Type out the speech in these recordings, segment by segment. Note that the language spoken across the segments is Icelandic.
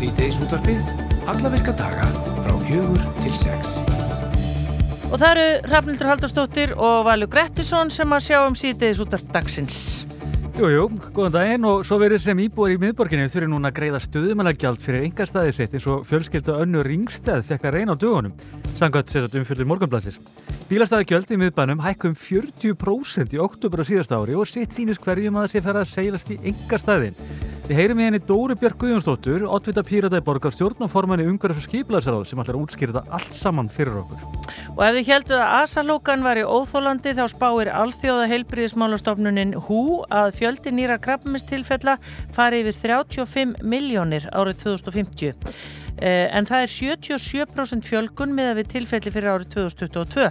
Sýteis útvarpið, alla virka daga frá fjögur til sex. Og það eru Rafnildur Haldarsdóttir og Valur Grettisson sem að sjá um Sýteis útvarp dagsins. Jújú, jú, góðan daginn og svo verið sem íbúar í miðborginni þurfi núna að greiða stöðumannagjald fyrir engarstaði sitt eins og fjölskylda önnu ringstæð fekk að reyna á dögunum, samkvæmt sérsagt umfjöldur morgunblansins. Bílastæðagjöld í miðbænum hækkum 40% í oktober á síðast ári og sitt sínist hverjum að það sé fara að seilast í engarstaðin. Við heyrim í henni Dóri Björk Guðjónsdóttur, oddvita pírataði borgarstjórn og formanni umhverfs og skiplaðsaráð sem ætlar að útskýrta allt saman fyrir okkur. Og ef þið helduð að asalókan var í óþólandi þá spáir alþjóða heilbríðismálastofnunin HÚ að fjöldi nýra krabbamistilfella fari yfir 35 miljónir árið 2050. En það er 77% fjölgun með að við tilfelli fyrir árið 2022.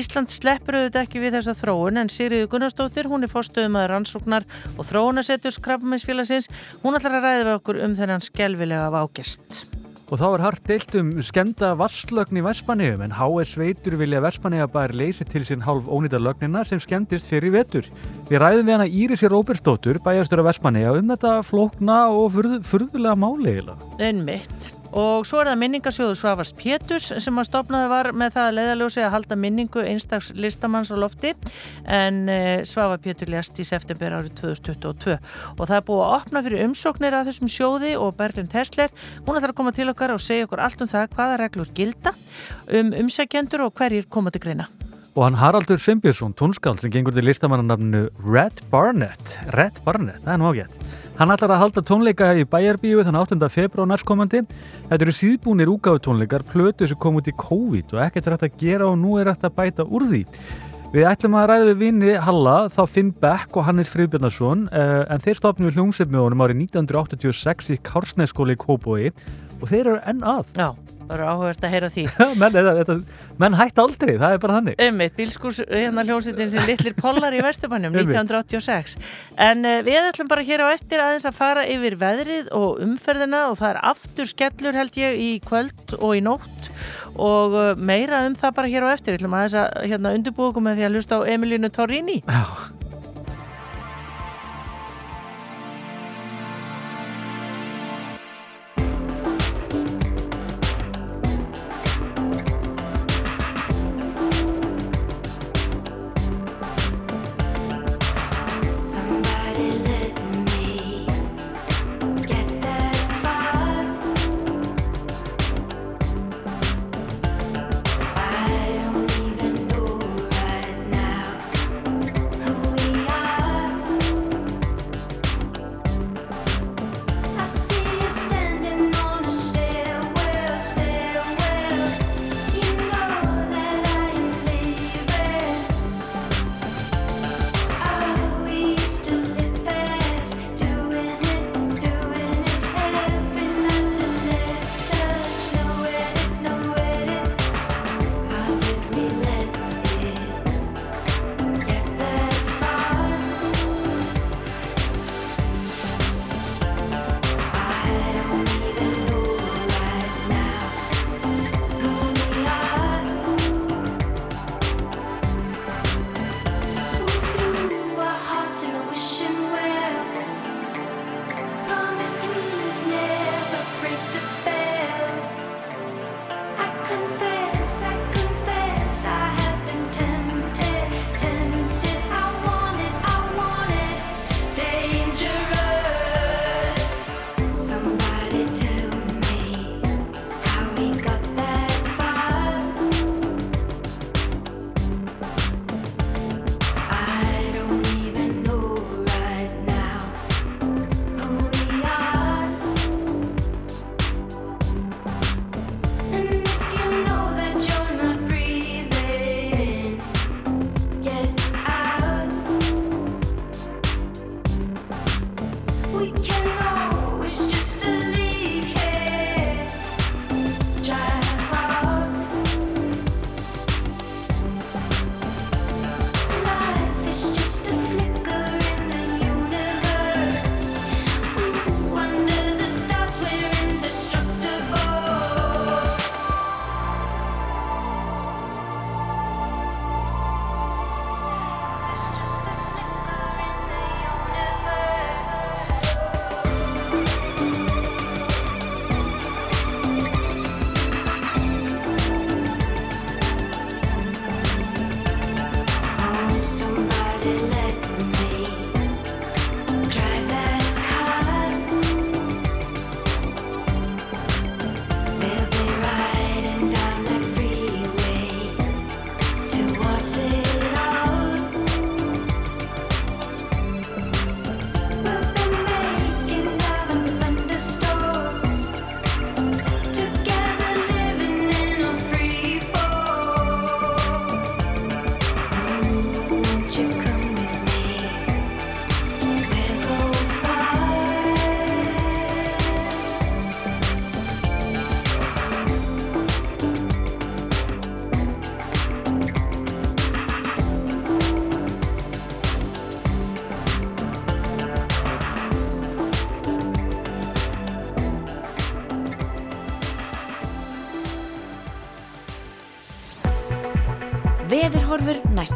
Ísland sleppur auðvitað ekki við þessa þróun en Sigriður Gunnarsdóttir, hún er fórstöðum að rannsóknar og þróunasettus krabbaminsfélagsins. Hún ætlar að ræða við okkur um þennan skelvilega vágest. Og þá er hart deilt um skemda vasslögn í Vespanegjum en HS veitur vilja Vespanegjabær leysi til sín hálf ónýta lögnina sem skemdist fyrir vetur. Við ræðum við hana Írisi Róbersdóttur, bæjastur af Vespanegja um þetta flókna og furð, furðulega máli. Einmitt. Og svo er það minningarsjóðu Svavars Péturs sem að stopnaði var með það að leiðaljósi að halda minningu einstags listamanns á lofti en eh, Svavar Pétur lést í september árið 2022 og það er búið að opna fyrir umsóknir að þessum sjóði og Berglind Hersler hún ætlar að koma til okkar og segja okkur allt um það hvaða reglur gilda um umsækjendur og hverjir koma til greina. Og hann Haraldur Simbjörnsson, tónskáld sem gengur til listamannarnafnu Red Barnett. Red Barnett, það er nú ágætt. Hann ætlar að halda tónleika í Bæjarbíu þann 8. februar næstkomandi. Þetta eru síðbúnir úgáðu tónleikar plötu sem kom út í COVID og ekkert er hægt að gera og nú er hægt að bæta úr því. Við ætlum að ræða við vinni Halla, þá Finn Beck og Hannes Friðbjörnarsson en þeir stopnum við hljómsveit með honum árið 1986 í Kársnæsskóli í Kóboi og þeir eru enn að. Já Það eru áhugast að heyra því. menn, þetta, þetta, menn hætti aldrei, það er bara þannig. Ummitt, bílskús hérna hljómsveitin sem litlir pollar í Vesturbænum 1986. En uh, við ætlum bara hér á eftir aðeins að fara yfir veðrið og umferðina og það er aftur skellur held ég í kvöld og í nótt og uh, meira um það bara hér á eftir. Við ætlum aðeins að hérna, undirbúa okkur með því að hlusta á Emilínu Torrini. Já.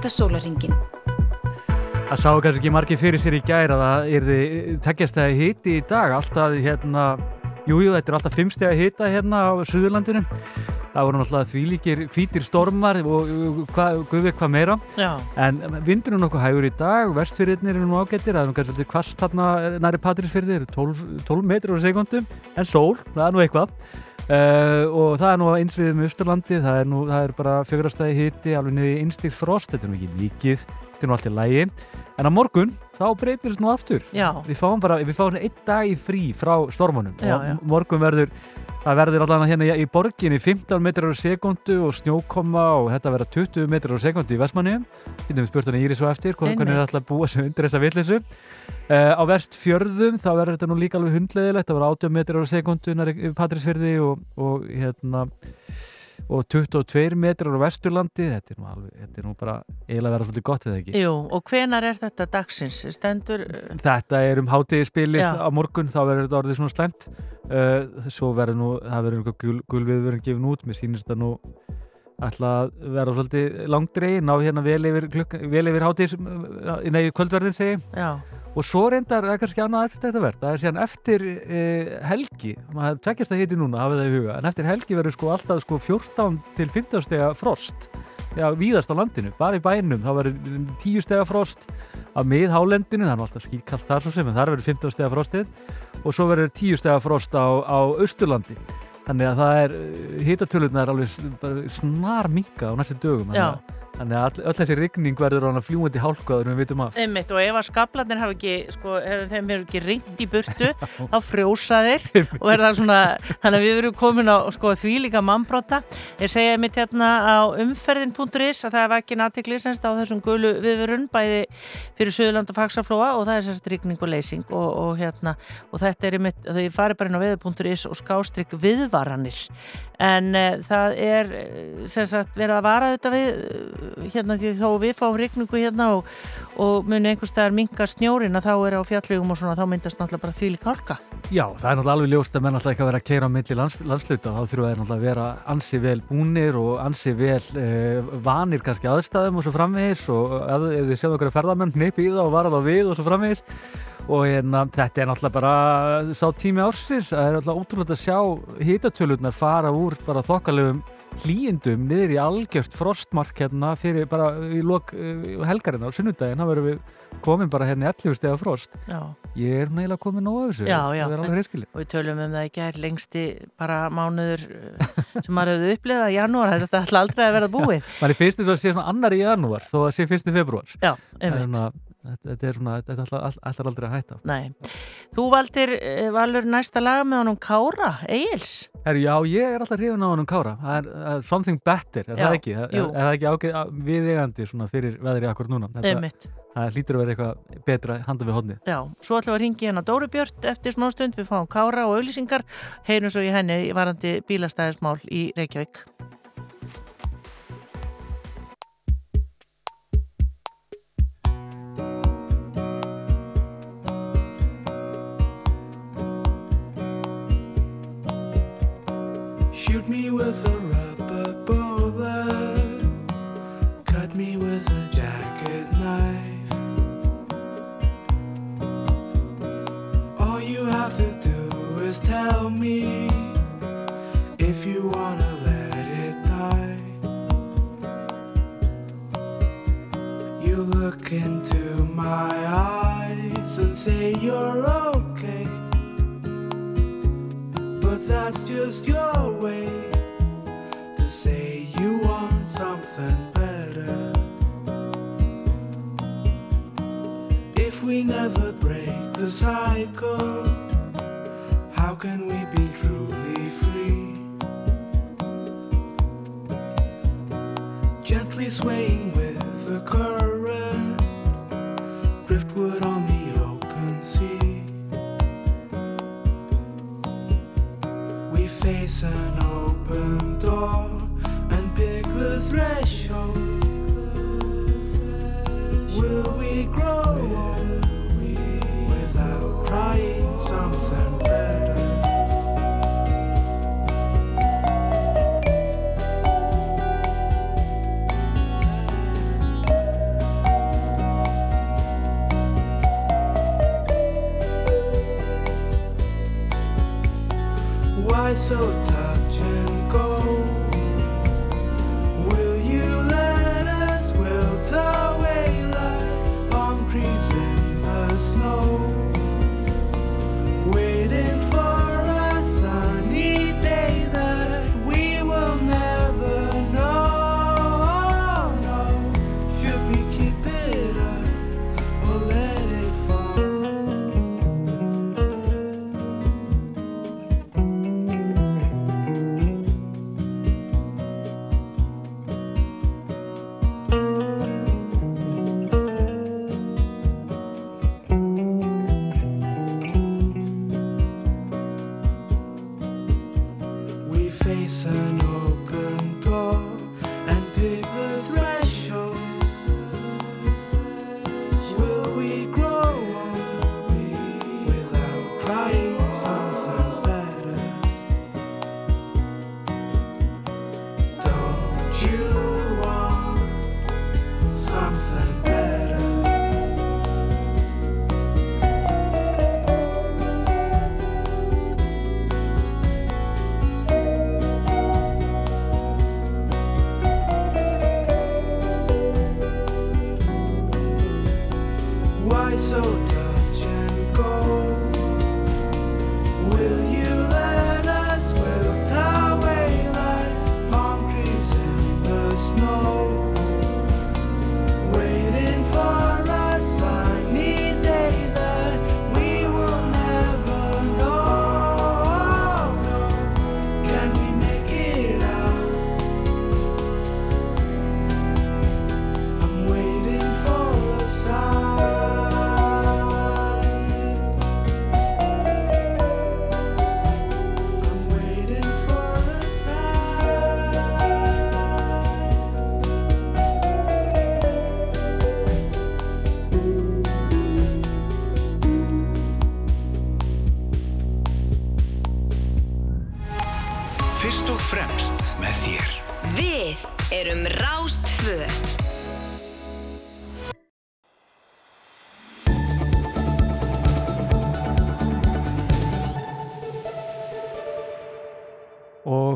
Næsta sólaringin. Það sá kannski ekki margir fyrir sér í gæra að það er þið tekjastæði hiti í dag. Alltaf hérna, jújú jú, þetta er alltaf fimmstæði hita hérna á Suðurlandinu. Það voru náttúrulega þvílíkir hvítir stormar og hvað hva, hva meira. Já. en vindurinn er nokkuð hægur í dag vestfyrirnir eru nú ágættir það er nú kannski kvast þarna næri Patrísfyrði 12, 12 metrar á sekundu en sól, það er nú eitthvað Uh, og það er nú eins við með Östurlandi það er, nú, það er bara fjögurastæði hitti alveg niður í einstíkt frost, þetta er nú ekki mikið þetta er nú allt í lægi en á morgun þá breytir þetta nú aftur. Já. við fáum bara, við fáum einn dag í frí frá stormunum og morgun verður það verður allavega hérna í borginni 15 metrar á sekundu og snjókoma og þetta verður 20 metrar á sekundu í Vestmanni getum við spurt hann í Íri svo eftir hvernig það ætla að búa sig undir þessa vittlisu uh, á vest fjörðum þá verður þetta nú líka alveg hundleðilegt það verður 80 metrar á sekundu í Patrísfyrði og, og hérna og 22 metrar á Vesturlandi þetta er nú, alveg, þetta er nú bara eiginlega verið svolítið gott eða ekki? Jú, og hvenar er þetta dagsins? Stendur... Þetta er um hátíðispilið á morgun þá verður þetta orðið svona slemt uh, svo verður nú, það verður einhver gul, gulviðvörun gefin út, mér sýnist það nú ætla að vera svolítið langdrei ná hérna vel yfir, vel yfir hátíðis nei, kvöldverðin segi Já. Og svo reyndar, það kannski annað eftir þetta verð það er síðan eftir eh, helgi maður tveggjast að hiti núna, hafið það í huga en eftir helgi verður sko alltaf sko 14 til 15 stega frost. Já, víðast á landinu, bara í bænum þá verður 10 stega frost. Af miðhálendinu, það er alltaf skýrkallt þar svo sem en þar verður 15 stega frostið. Og svo verður 10 stega frost á, á Östurlandi þannig að það er hitatölurna er alveg snar minka á næstu dögum já Þannig að öll þessi rigning verður hana fljúandi hálkaður við vitum af. Einmitt og ef að skablanir hafa ekki, sko, þeim hefur ekki ringt í burtu, þá frjósa þeir og er það svona, þannig að við verum komin á sko, því líka mannbrota. Ég segja mitt hérna á umferðin.is að það er ekki natikli semst á þessum gulu viðverun, bæði fyrir Suðurland og Faxaflóa og það er semst rigning og leysing og, og hérna, og þetta er mitt, þau fari bara inn á viður.is og skástrygg viðvaranir. En uh, það er semst verið að vara þetta við hérna því þá við fáum regningu hérna og, og muni einhverstaðar minga snjórin að þá er á fjalllegum og svona þá myndast náttúrulega bara þvílik hálka. Já, það er náttúrulega alveg ljóst að menn náttúrulega ekki að vera að keira á milli lands, landsluta þá þurfa þeir náttúrulega að vera ansi vel búnir og ansi vel eh, vanir kannski aðstæðum og svo framvegis og ef, þið séu okkur að ferðamenn neipi í það og vara þá við og svo framvegis og hérna, þetta er náttúrulega bara sá tími ársins, það er náttúrulega ótrúlega að sjá hitatölurnar fara úr bara þokkalegum hlýjendum niður í algjört frostmark hérna fyrir bara í lok uh, helgarinn á sunnudaginn, þá verðum við komin bara hérna 11 steg af frost já. ég er neila komin nóg af þessu já, já, en, og við tölum um það ekki er lengsti bara mánuður sem maður hefði upplifað í janúar þetta ætla aldrei að verða búið mann er fyrst þess að sé svona annar í janúar þó að sé fyrst í februar einmitt Þetta er svona, þetta ætlar all, aldrei að hætta. Nei. Þú valdir, valur næsta laga með honum Kára, Egil's? Herru, já, ég er alltaf hrifin á honum Kára. Það er uh, something better, er já, það ekki? Er, er það ekki ágæð viðegandi svona fyrir veðri akkur núna? Einmitt. Það lítur að vera eitthvað betra handa við hodni. Já, svo ætlum við að ringi hérna Dóri Björn eftir smá stund. Við fáum Kára og auðlýsingar. Heyrum svo í henni varandi bílastæðismál í Reykjavík. Shoot me with a rubber bullet. Cut me with a jacket knife. All you have to do is tell me if you wanna let it die. You look into my eyes and say you're okay. That's just your way to say you want something better. If we never break the cycle, how can we be truly free? Gently swaying with the current, driftwood on the face an open door and pick the threshold. Will we grow old without trying something so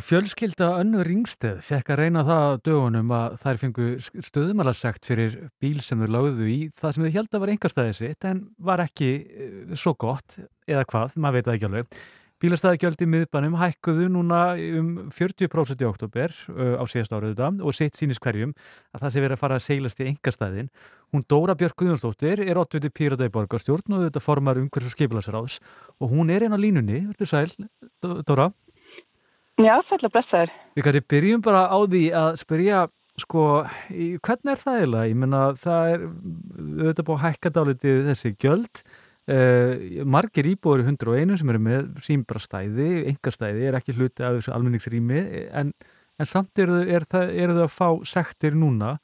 fjölskylda önnu ringsteð fekk að reyna það dögunum að þær fengu stöðumalarsekt fyrir bíl sem þau lágðu í það sem þau held að var einhverstaðið sitt en var ekki uh, svo gott eða hvað, maður veit það ekki alveg. Bílastæðagjöld í miðbænum hækkuðu núna um 40% í oktober uh, á síðast árið þetta og sitt sínist hverjum að það sé verið að fara að seilast í engarstæðin. Hún Dóra Björk Guðjónsdóttir er 80 pírata í borgarstjórn og þetta formar umhverfs og skipilarsráðs og hún er einn á línunni, verður sæl, Dóra? Já, sætla blessaður. Við kannski byrjum bara á því að spyrja sko, í, hvernig er það eiginlega? Ég menna það er auðvitað búið að hækka dálitið þessi gjöld uh, margir íbúður 101 sem eru með símbra stæði, engar stæði er ekki hluti af þessu almenningsrými en, en samt eru er þau er að fá sektir núna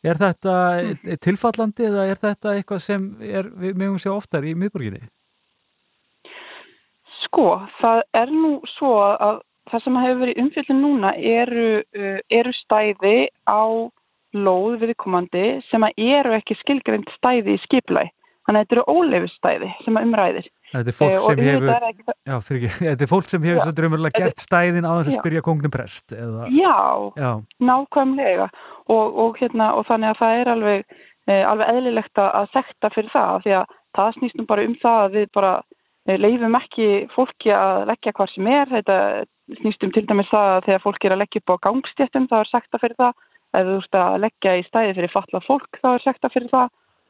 Er þetta mm. tilfallandi eða er þetta eitthvað sem er, við mögum sjá oftar í miðborginni? Sko, það er nú svo að það sem hefur verið umfjöldin núna eru, uh, eru stæði á lóð viðkomandi sem eru ekki skilgrind stæði í skiplæg. Þannig að þetta eru óleifustæði sem umræðir. Þetta er fólk sem hefur, ekki... já, ekki, þetta er fólk sem hefur svo drömmurlega gert stæðin á þess að spyrja kongnum prest. Eða... Já, já, nákvæmlega og, og, hérna, og þannig að það er alveg, eh, alveg eðlilegt að sekta fyrir það því að það snýstum bara um það að við bara eh, leifum ekki fólki að leggja hvað sem er, þetta snýstum til dæmis það að þegar fólk er að leggja upp á gangstjættum þá er sagt að fyrir það. Ef þú ert að leggja í stæði fyrir falla fólk þá er sagt að fyrir það.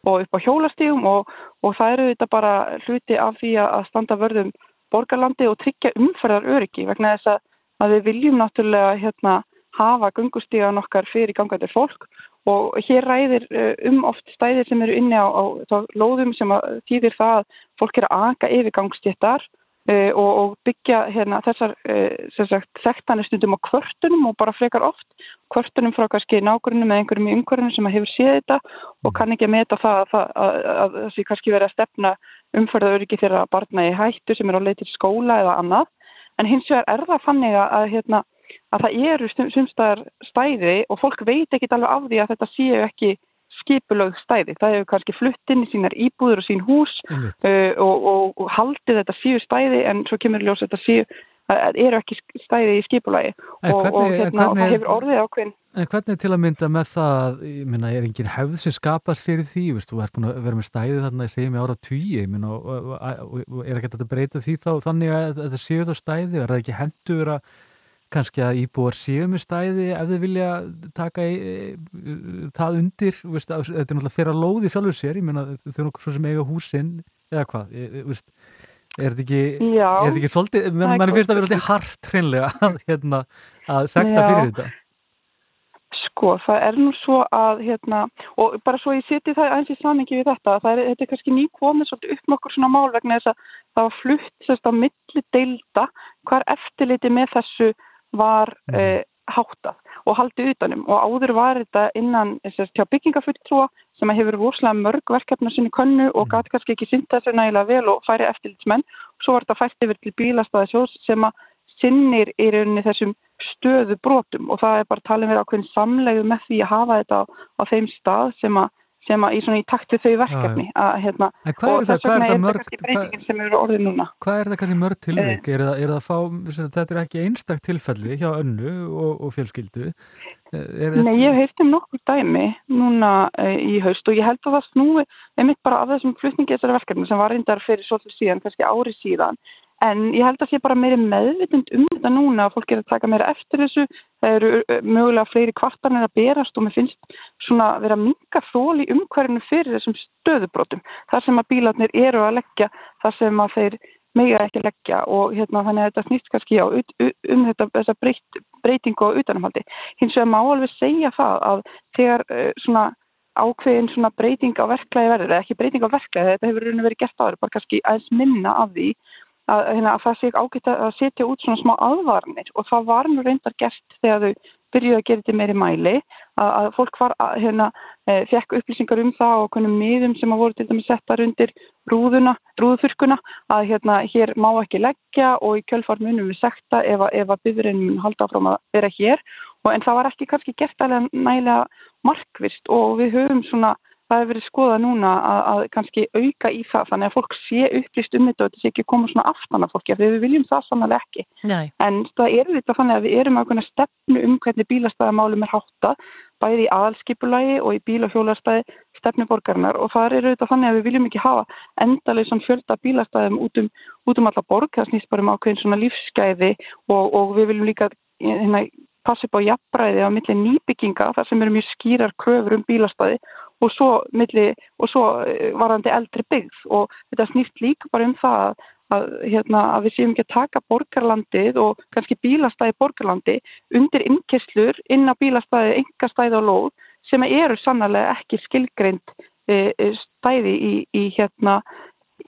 Og upp á hjólastígum og, og það eru þetta bara hluti af því að standa vörðum borgarlandi og tryggja umferðar öryggi vegna þess að, að við viljum náttúrulega hérna, hafa gungustígan okkar fyrir gangatir fólk og hér ræðir eh, um oft stæðir sem eru inni á, á, lóðum sem þýðir það að fólk er að anga yfir gangstjættar Uh, og, og byggja hérna, þessar uh, þekktanir stundum á kvörtunum og bara frekar oft. Kvörtunum frá kannski nákvæmum eða einhverjum í umhverjum sem hefur séð þetta og kann ekki að meta það að sé kannski verið að stefna umförðauriki þegar barna í hættu sem er á leið til skóla eða annað. En hins vegar er það fannig að, hérna, að það eru sumstaðar stæði og fólk veit ekki alveg af því að þetta séu ekki skipulögð stæði. Það hefur kannski flutt inn í sínar íbúður og sín hús uh, og, og, og haldið þetta síu stæði en svo kemur ljós þetta síu að eru ekki stæði í skipulagi og, hvernig, og, hérna, hvernig, og það hefur orðið ákveðin. En hvernig til að mynda með það, ég minna, er engin hefð sem skapast fyrir því, veist, þú ert búin að vera með stæði þarna, ég segi mig ára tugi, ég minna, og er ekki að breyta því þá þannig að þetta séu þá stæði, er það ekki hendur að kannski að íbúar séu með stæði ef þið vilja taka í, e, það undir veist, þetta er náttúrulega þeirra lóði sjálfur sér ég menna þau eru svo sem eiga húsinn eða hvað, e, veist, er þetta ekki Já, er þetta ekki svolítið mann finnst að vera alltaf hart hreinlega hérna, að sekta fyrir þetta. Sko, það er nú svo að hérna, og bara svo ég seti það eins í samingi við þetta, það er, þetta er kannski nýkomið svolítið upp með okkur svona mál vegna þess að það var flutt sérst á milli deilda hvar eftirliti með þessu var eh, háttað og haldið utanum og áður var þetta innan byggingafulltrúa sem hefur rosalega mörg verkefna sinni könnu og mm. gæti kannski ekki synda þessu nægilega vel og færi eftirlitsmenn. Og svo var þetta fæst yfir til bílastæðisjós sem að sinnir í rauninni þessum stöðu brotum og það er bara talin verið ákveðin samlegu með því að hafa þetta á, á þeim stað sem að sem að í í takt við þau verkefni að, hérna, og þess vegna er þetta kannski breytingin sem eru orðið núna? Hvað er þetta kannski mörg tilvík? Eh, er, er það fá, þetta er ekki einstak tilfelli hjá önnu og, og fjölskyldu. Er Nei, ég hef heilt um nokkur dæmi núna e, í haust og ég held að það snúi einmitt bara af þessum flutningi þessari verkefni sem var reyndar fyrir svolítið síðan, kannski ári síðan En ég held að sé bara meiri meðvitund um þetta núna að fólk er að taka meira eftir þessu. Það eru mögulega fleiri kvartanir að berast og mér finnst svona vera minga þól í umhverfinu fyrir þessum stöðubrótum. Það sem að bílarnir eru að leggja, það sem að þeir mega ekki leggja og hérna þannig að þetta snýst kannski á um þetta, þessa breyt, breytingu á utanumhaldi. Hins vegar má alveg segja það að þegar svona ákveðin svona breyting á verklæði verður, eða ekki breyting á verklæði, þetta hefur verið gert áður, bara kannski aðeins minna af því að, hérna, að það sé ágætt að setja út svona smá aðvarnir og það var nú reyndar gert þegar þau byrjuði að gera þetta meiri mæli að, að fólk var að, hérna, e, fekk upplýsingar um það og konum miðum sem að voru til dæmis settar undir rúðuna, rúðfyrkuna að hérna hér má ekki leggja og í kjölfar munum við sekta ef að, að byðurinn mun halda áfram að vera hér. Og en það var ekki kannski gert alveg nægilega markvist og við höfum svona það hefur verið skoðað núna að, að kannski auka í það þannig að fólk sé upplýst um þetta og þetta sé ekki koma svona aftan af fólki af því við viljum það sannlega ekki. Nei, en það er þetta þannig að við erum ákveðna stefnu um hvernig bílastæðamálum er háttað bæði í aðalskipulagi og í bíl- og hjólastæði stefnu borgarinnar. Og það er þetta þannig að við viljum ekki hafa endalauðsan fjölda bílastæðum út um, út um alla borg, það snýst bara um ákveðin svona lífsgæði og, og við viljum líka hérna, passa upp á jafnbræði á milli nýbygginga þar sem eru mjög skýrar kröfur um bílastæði og svo, milli, og svo eh, varandi eldri byggð og þetta snýst líka bara um það að, að, hérna, að við séum ekki að taka borgarlandið og kannski bílastæði borgarlandi undir innkesslur inn á bílastæði, engastæði og lóð sem eru sannlega ekki skilgreind e, e, stæði í, í, hérna,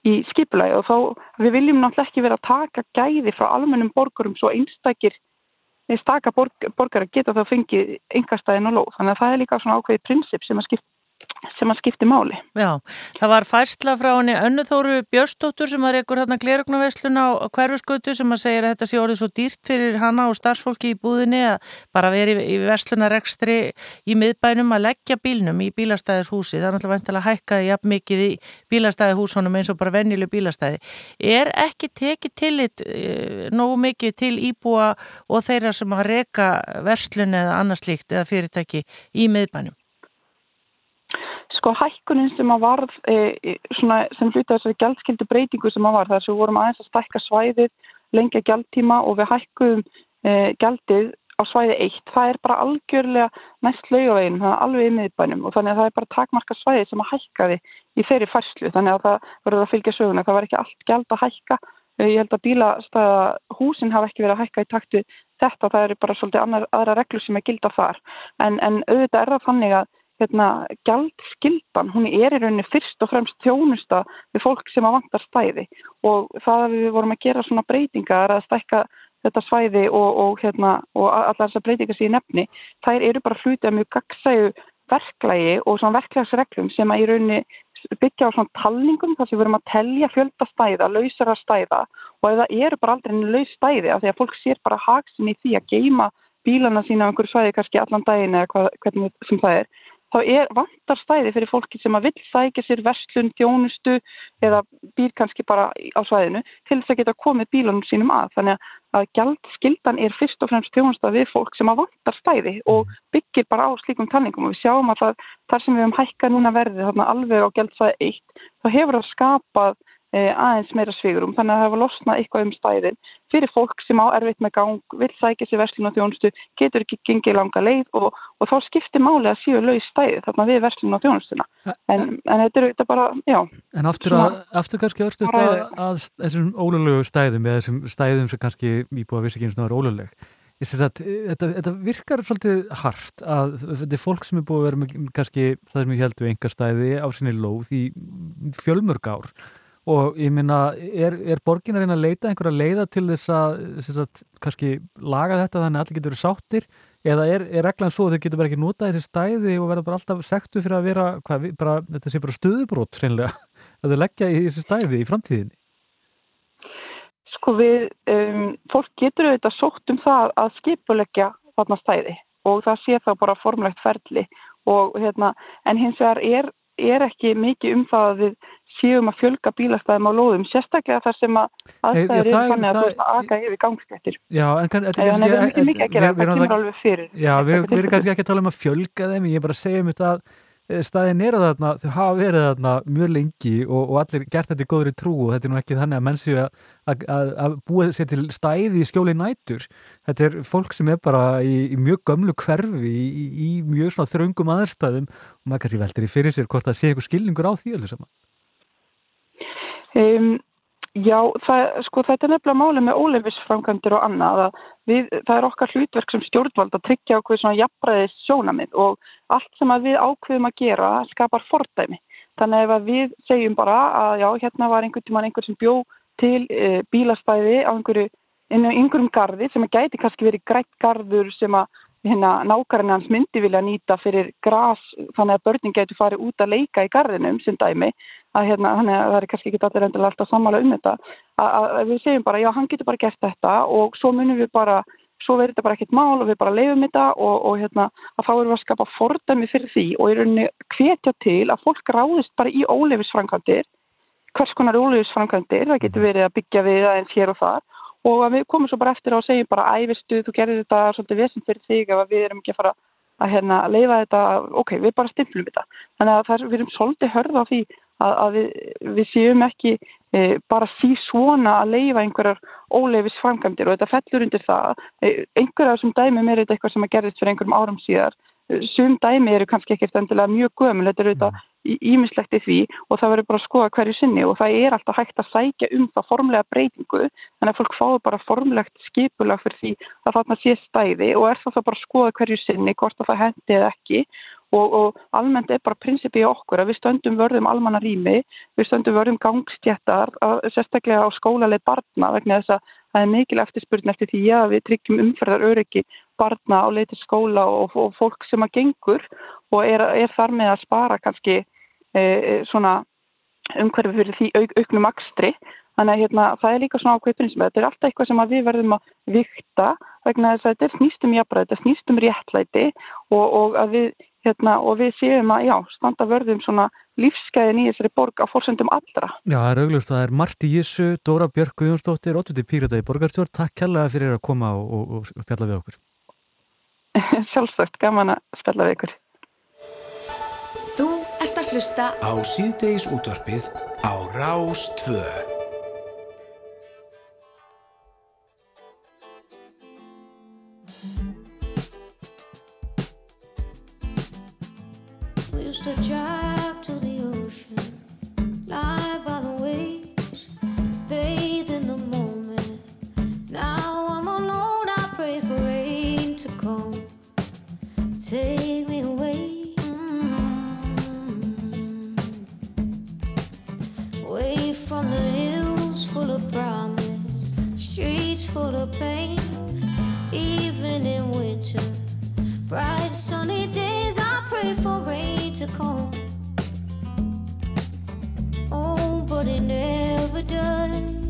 í skipulagi og þá við viljum náttúrulega ekki vera að taka gæði frá almennum borgurum svo einstakir staka borg, borgar að geta þá fengið engastæðin og lóð. Þannig að það er líka svona ákveðið prinsip sem að skipta sem að skipti máli. Já, það var færsla frá henni Önnuþóru Björstóttur sem að reykur hérna glerugnaverslun á hverfusgötu sem að segja að þetta sé orðið svo dýrt fyrir hana og starfsfólki í búðinni að bara veri í verslunarekstri í miðbænum að leggja bílnum í bílastæðishúsi. Það er náttúrulega vantilega hækkaði jafn mikið í bílastæðihúsunum eins og bara vennilu bílastæði. Er ekki tekið tillit e, nógu mikið til íbúa og þeirra sem að reyka verslun eða annars líkt eða fyrirtæki í miðbænum? Sko hækkunin sem að varð e, svona, sem hluta þessari gjaldskildu breytingu sem að var þar sem við vorum aðeins að stækka svæðið lengja gjaldtíma og við hækkuðum e, gjaldið á svæði eitt. Það er bara algjörlega næst laugaveginn, það er alveg í miðbænum og þannig að það er bara takmarka svæði sem að hækkaði í þeirri færslu þannig að það verður að fylgja söguna. Það var ekki allt gjald að hækka. E, ég held að bílastæða húsin hafa ekki verið að hækka í taktu þetta. Það eru bara svolítið annar, aðra reglur sem er gilda þar. En, en auðvitað er það þannig að hérna, gjaldskildan, hún er í rauninni fyrst og fremst þjónusta við fólk sem að vantar stæði og það að við vorum að gera svona breytingar að stækka þetta svæði og, og, hérna, og allar þessar breytingar ég nefni, þær eru bara hlutið að mjög gagsægu verklægi og svona verklagsreglum sem að í rauninni byggja á svona talningum þar sem við verum að telja fjölda stæða, lausara stæða. Og ef það eru bara aldrei laus stæði af því að fólk sér bara haksin í því að geima bílana sína á einhverju svæði kannski allan daginn eða hvað, hvernig sem það er þá er vantar stæði fyrir fólki sem að vill sækja sér verslun, þjónustu eða býr kannski bara á svæðinu til þess að geta komið bílunum sínum að. Þannig að gjaldskildan er fyrst og fremst þjónusta við fólk sem að vantar stæði og byggir bara á slíkum tanningum og við sjáum að það, þar sem við hefum hækkað núna verðið þarna alveg á gjaldsvæði eitt, þá hefur það skapað aðeins meira svigurum þannig að það hefur losnað eitthvað um stæðin. Fyrir fólk sem á erfitt með gang vil sækja sér verslun og þjónustu, getur ekki gengið langa leið og, og þá skiptir máli að séu lauð stæði þarna við verslun og þjónustuna en, en þetta er þetta bara, já. En aftur, að, aftur kannski örstu þetta að þessum ólulegu stæðum eða þessum stæðum sem kannski íbúa vissi ekki eins og náður óluleg Þetta, þetta virkar svolítið hart að þetta er fólk sem er búið að vera með kannski það sem ég held við enga stæði á sinni lóð í fjölmörg ár og ég minna, er, er borgin að reyna að leita einhverja leiða til þess að, að kannski laga þetta þannig að allir getur sáttir eða er, er reglan svo að þau getur bara ekki nota þessi stæði og verða bara alltaf sektu fyrir að vera, hvað, bara, þetta sé bara stöðubrót hreinlega, að þau leggja í þessi stæði í framtíðinni? Sko við, um, fólk getur auðvitað sótt um það að skipuleggja þarna stæði og það sé þá bara formlegt ferli og hérna, en hins vegar er, er ekki mikið um það að við séum að fjölga bílastæðum á lóðum, sérstaklega þar sem að aðstæður eru þannig að þú ert að aga yfir gangskettir. Já, en er kannski... Það er mikið mikið að gera, það kemur alveg fyrir. Já, við erum kannski ekki að tala um að fjölga þeim, ég er bara að segja um þetta að eh, staðin er að þarna, þau hafa verið þarna mjög lengi og, og allir gert þetta í góðri trú og þetta er nú ekki þannig að menn séu að, að, að búa sér til stæði í skjóli nætur. Þetta er fólk sem er bara í, í mjög gömlu hverfi, í, í mjög þröngum aðstæðum og maður kannski veldur í fyrir sér hvort það sé eitthvað skilningur á því allir saman. Um, já, það, sko þetta er nefnilega málið með ólefisframkvæmdur og annað að við, það er okkar hlutverk sem stjórnvald að tryggja okkur svona jafnbræðis sjónamið og allt sem við ákveðum að gera skapar fordæmi. Þannig ef við segjum bara að já, hérna var einhvern tíman einhver sem bjó til e, bílastæði á einhverju, einhverjum gardi sem að gæti kannski verið grætt gardur sem að hérna, nákarinn hans myndi vilja nýta fyrir gras þannig að börnin getur farið út að leika í gardinum sem dæmi að hérna, þannig að það er kannski ekki allir endilega alltaf sammála um þetta að, að við segjum bara, já, hann getur bara gert þetta og svo munum við bara svo verður þetta bara ekkert mál og við bara leifum þetta og, og hérna að þá erum við að skapa fordæmi fyrir því og í rauninni hvetja til að fólk ráðist bara í óleifisfrankandir hvers konar óleifisfrankandir, það getur verið að byggja við aðeins hér og þar og að við komum svo bara eftir á að segja bara æfistu, þú gerir þetta svolítið vesend fyrir þig ef við erum ekki að fara að hérna, leifa þetta, ok, við bara stimplum þetta. Þannig að það, við erum svolítið hörða á því að, að við, við séum ekki e, bara því svona að leifa einhverjar óleifis framkvæmdir og þetta fellur undir það. E, einhverjar sem dæmum er þetta eitthvað sem að gerðist fyrir einhverjum árum síðar. E, sum dæmi eru kannski ekkert endilega mjög gömul, þetta eru þetta ímislegt í því og það verður bara að skoða hverju sinni og það er alltaf hægt að sækja um það formlega breytingu þannig að fólk fáður bara formlegt skipulag fyrir því að þarna sé stæði og er það þá bara að skoða hverju sinni hvort það hendi eða ekki. Og, og almennt er bara prinsipið okkur að við stöndum vörðum almanna rými, við stöndum vörðum gangstjættar, sérstaklega á skólalegi barna vegna þess að það er mikil eftirspurn eftir því að við tryggjum umferðar öryggi barna á leiti skóla og, og fólk sem að gengur og er, er þar með að spara kannski svona umhverfi fyrir því auk, auknum akstri. Þannig að hérna, það er líka svona ákveð prinsip. Þetta er alltaf eitthvað sem við verðum að vikta vegna þess að þetta snýstum jafnræði, þetta snýstum réttlæti og, og, við, hérna, og við séum að já, standa vörðum svona lífsgæðin í þessari borg á fórsendum allra. Já, það er auglust. Það er Marti Jísu, Dóra Björk Guðjónsdóttir, Óttuði Pírata í Borgarstjórn. Takk kærlega fyrir að koma og, og spjalla við okkur. Sjálfsagt, gaman að spjalla við okkur. Að hlusta á síðdeis útvarpið á Rás 2. We come. Oh, but it never does.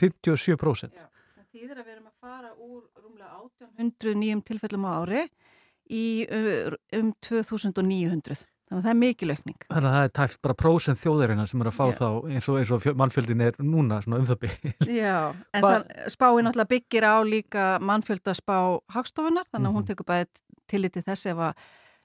57%. Já, sem þýðir að við erum að fara úr rúmlega 1800 nýjum tilfellum á ári í uh, um 2900. Þannig að það er mikil aukning. Þannig að það er tæft bara prósent þjóðarinnar sem er að fá Já. þá eins og, eins og fjö- mannfjöldin er núna svona um það bygg. Já, en Hva- það, spáin náttúrulega byggir á líka mannfjöldaspá hagstofunar, þannig að hún Mhm. tekur bæðið tillit til þess ef, að,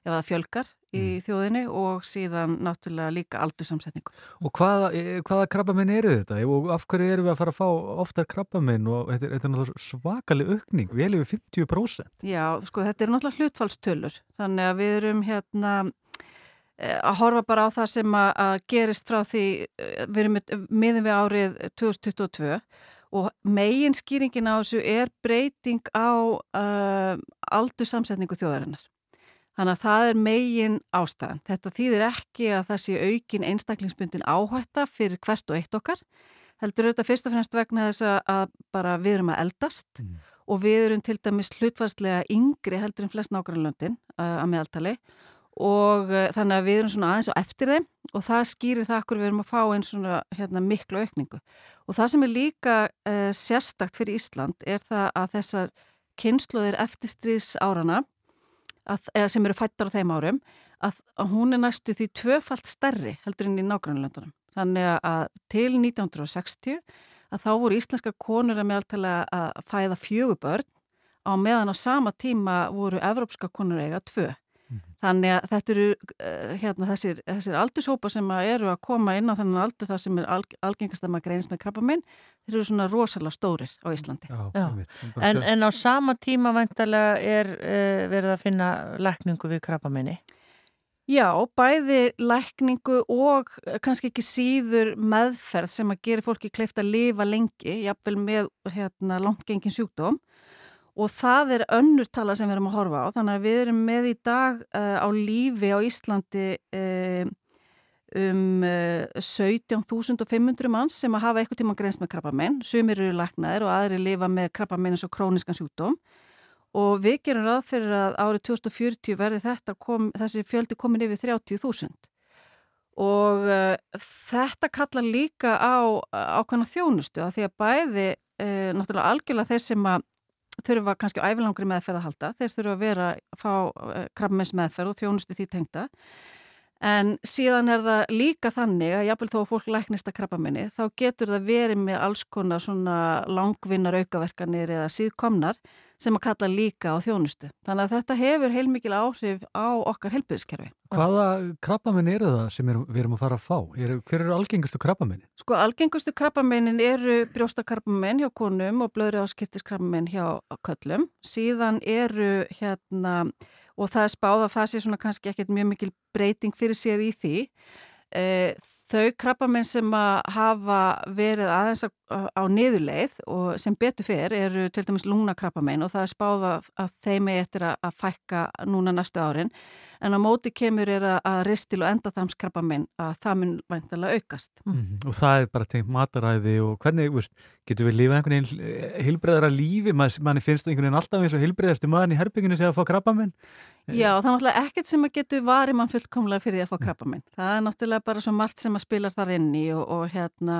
ef það fjölgar í Mhm. þjóðinni og síðan náttúrulega líka aldursamsetningu. Og hvaða, e- hvaða krabbaminn eru þetta? Og af hverju erum við að fara að fá oftar krabbaminn og þetta er, þetta er náttúrulega svakalig aukning, vel yfir 50%. Já, sko, þetta er náttúrulega hlutfallstölur, þannig að við erum hérna eh, að horfa bara á það sem að, gerist frá því, eh, við erum miðum við árið 2022 og megin skýringin á þessu er breyting á uh, aldursamsetningu þjóðarinnar. Þannig að það er megin ástæðan. Þetta þýðir ekki að það sé aukin einstaklingsbundin áhætta fyrir hvert og eitt okkar. Heldur þetta fyrst og fremst vegna þess að- bara við erum að eldast Mm. og við erum til dæmis hlutvarslega yngri heldur en flest nákvæmlöndin uh, að meðaltali og þannig að við erum svona aðeins á eftir þeim og það skýrir það okkur við erum að fá einn svona hérna, miklu aukningu. Og það sem er líka uh, sérstakt fyrir Ísland er það að þessar kynsluðir eftirstríðs árana að, sem eru fættar á þeim árum að, að hún er næstu því tvöfalt stærri heldur en í nágrannlöndunum. Þannig að til 1960 að þá voru íslenskar konur að meðaltala að fæða fjögubörn á meðan á sama tíma voru evrópska konur eiga tvö. Þannig að þetta eru uh, hérna, þessir, þessir aldurshópa sem að eru að koma inn á þennan aldur það sem er alg, algengast að maður greinist með krabba minn, þeir eru svona rosalega stórir á Íslandi. Já, Já. En, en á sama tíma vantarlega er uh, verið að finna lækningu við krabbamenni. Já, bæði lækningu og eh, kannski ekki síður meðferð sem að gera fólki kleift að lifa lengi, jafnvel með hérna, langtgengin sjúkdóm og það er önnur tala sem við erum að horfa á. Þannig að við erum með í dag uh, á lífi á Íslandi uh, um uh, 17.500 manns sem að hafa eitthvað tíma greinst með krabbamenn. Sumir eru læknaðir og aðri lifa með krabbamenn eins og króniskan sjúkdóm og við gerum ráð fyrir að árið 2040 verði þetta kom, þessi fjöldi komin yfir 30.000 og þetta kallar líka á ákveðna þjónustu að því að bæði náttúrulega algjörlega þeir sem að þurfa kannski á ævilangri meðferð að halda, þeir þurfa að vera að fá uh, krabbmeins meðferð og þjónustu því tengda. En síðan er það líka þannig að jafnvel þó að fólk læknist að krabba minni þá getur það verið með alls konar svona langvinnar aukaverkanir eða síðkomnar sem að kalla líka á þjónustu. Þannig að þetta hefur heilmikil áhrif á okkar helbyrðiskerfi. Hvaða krabbaminn eru það sem er, við erum að fara að fá? Er, hver eru algengustu krabbaminn? Sko algengustu krabbamennin eru brjóstakrabbamenn hjá konum og blöðri áskiptiskrabbamenn hjá köllum. Síðan eru hérna og það er spáð að það sé svona kannski ekkert mjög mikil breyting fyrir séð í því. E, þau krabbamenn sem hafa verið aðeins á, niðurleið og sem betur fyrir eru til dæmis lungnakrabbamenn og það er spáð að, þeim er eftir að fækka núna næstu árin en á móti kemur er að, ristil og endaþamskrabbamenn að það mun væntalega aukast. Mm. Og það er bara tengt mataræði og hvernig, veist, getur við lifað einhvern veginn heilbreyðara lífi? Man, manni finnst einhvern veginn alltaf eins og heilbreyðastu maðurinn í herbygginu sé að fá krabbaminn? Já, það er náttúrulega ekkert sem að getur varið mann fullkomlega fyrir því að fá krabba minn. Það er náttúrulega bara svo margt sem að spilar þar inn í og, og hérna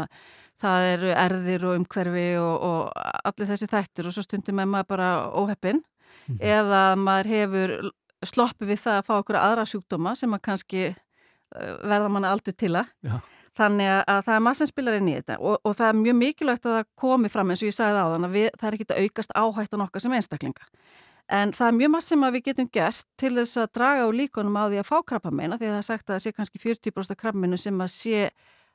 það eru erðir og umhverfi og, og allir þessi þættir og svo stundum er maður bara óheppin eða maður hefur sloppið við það að fá okkur aðra sjúkdóma sem að kannski uh, verða manna aldur til að. Já. Þannig að, að það er maður sem spilar inn í þetta og, og það er mjög mikilvægt að það komi fram eins og ég sagði á þann að við, það er ekki að aukast áhættan okkar sem einstaklinga. En það er mjög maður sem við getum gert til þess að draga úr líkonum á því að fá krabbameina því að það er sagt að það sé kannski 40% krabbameinu sem að sé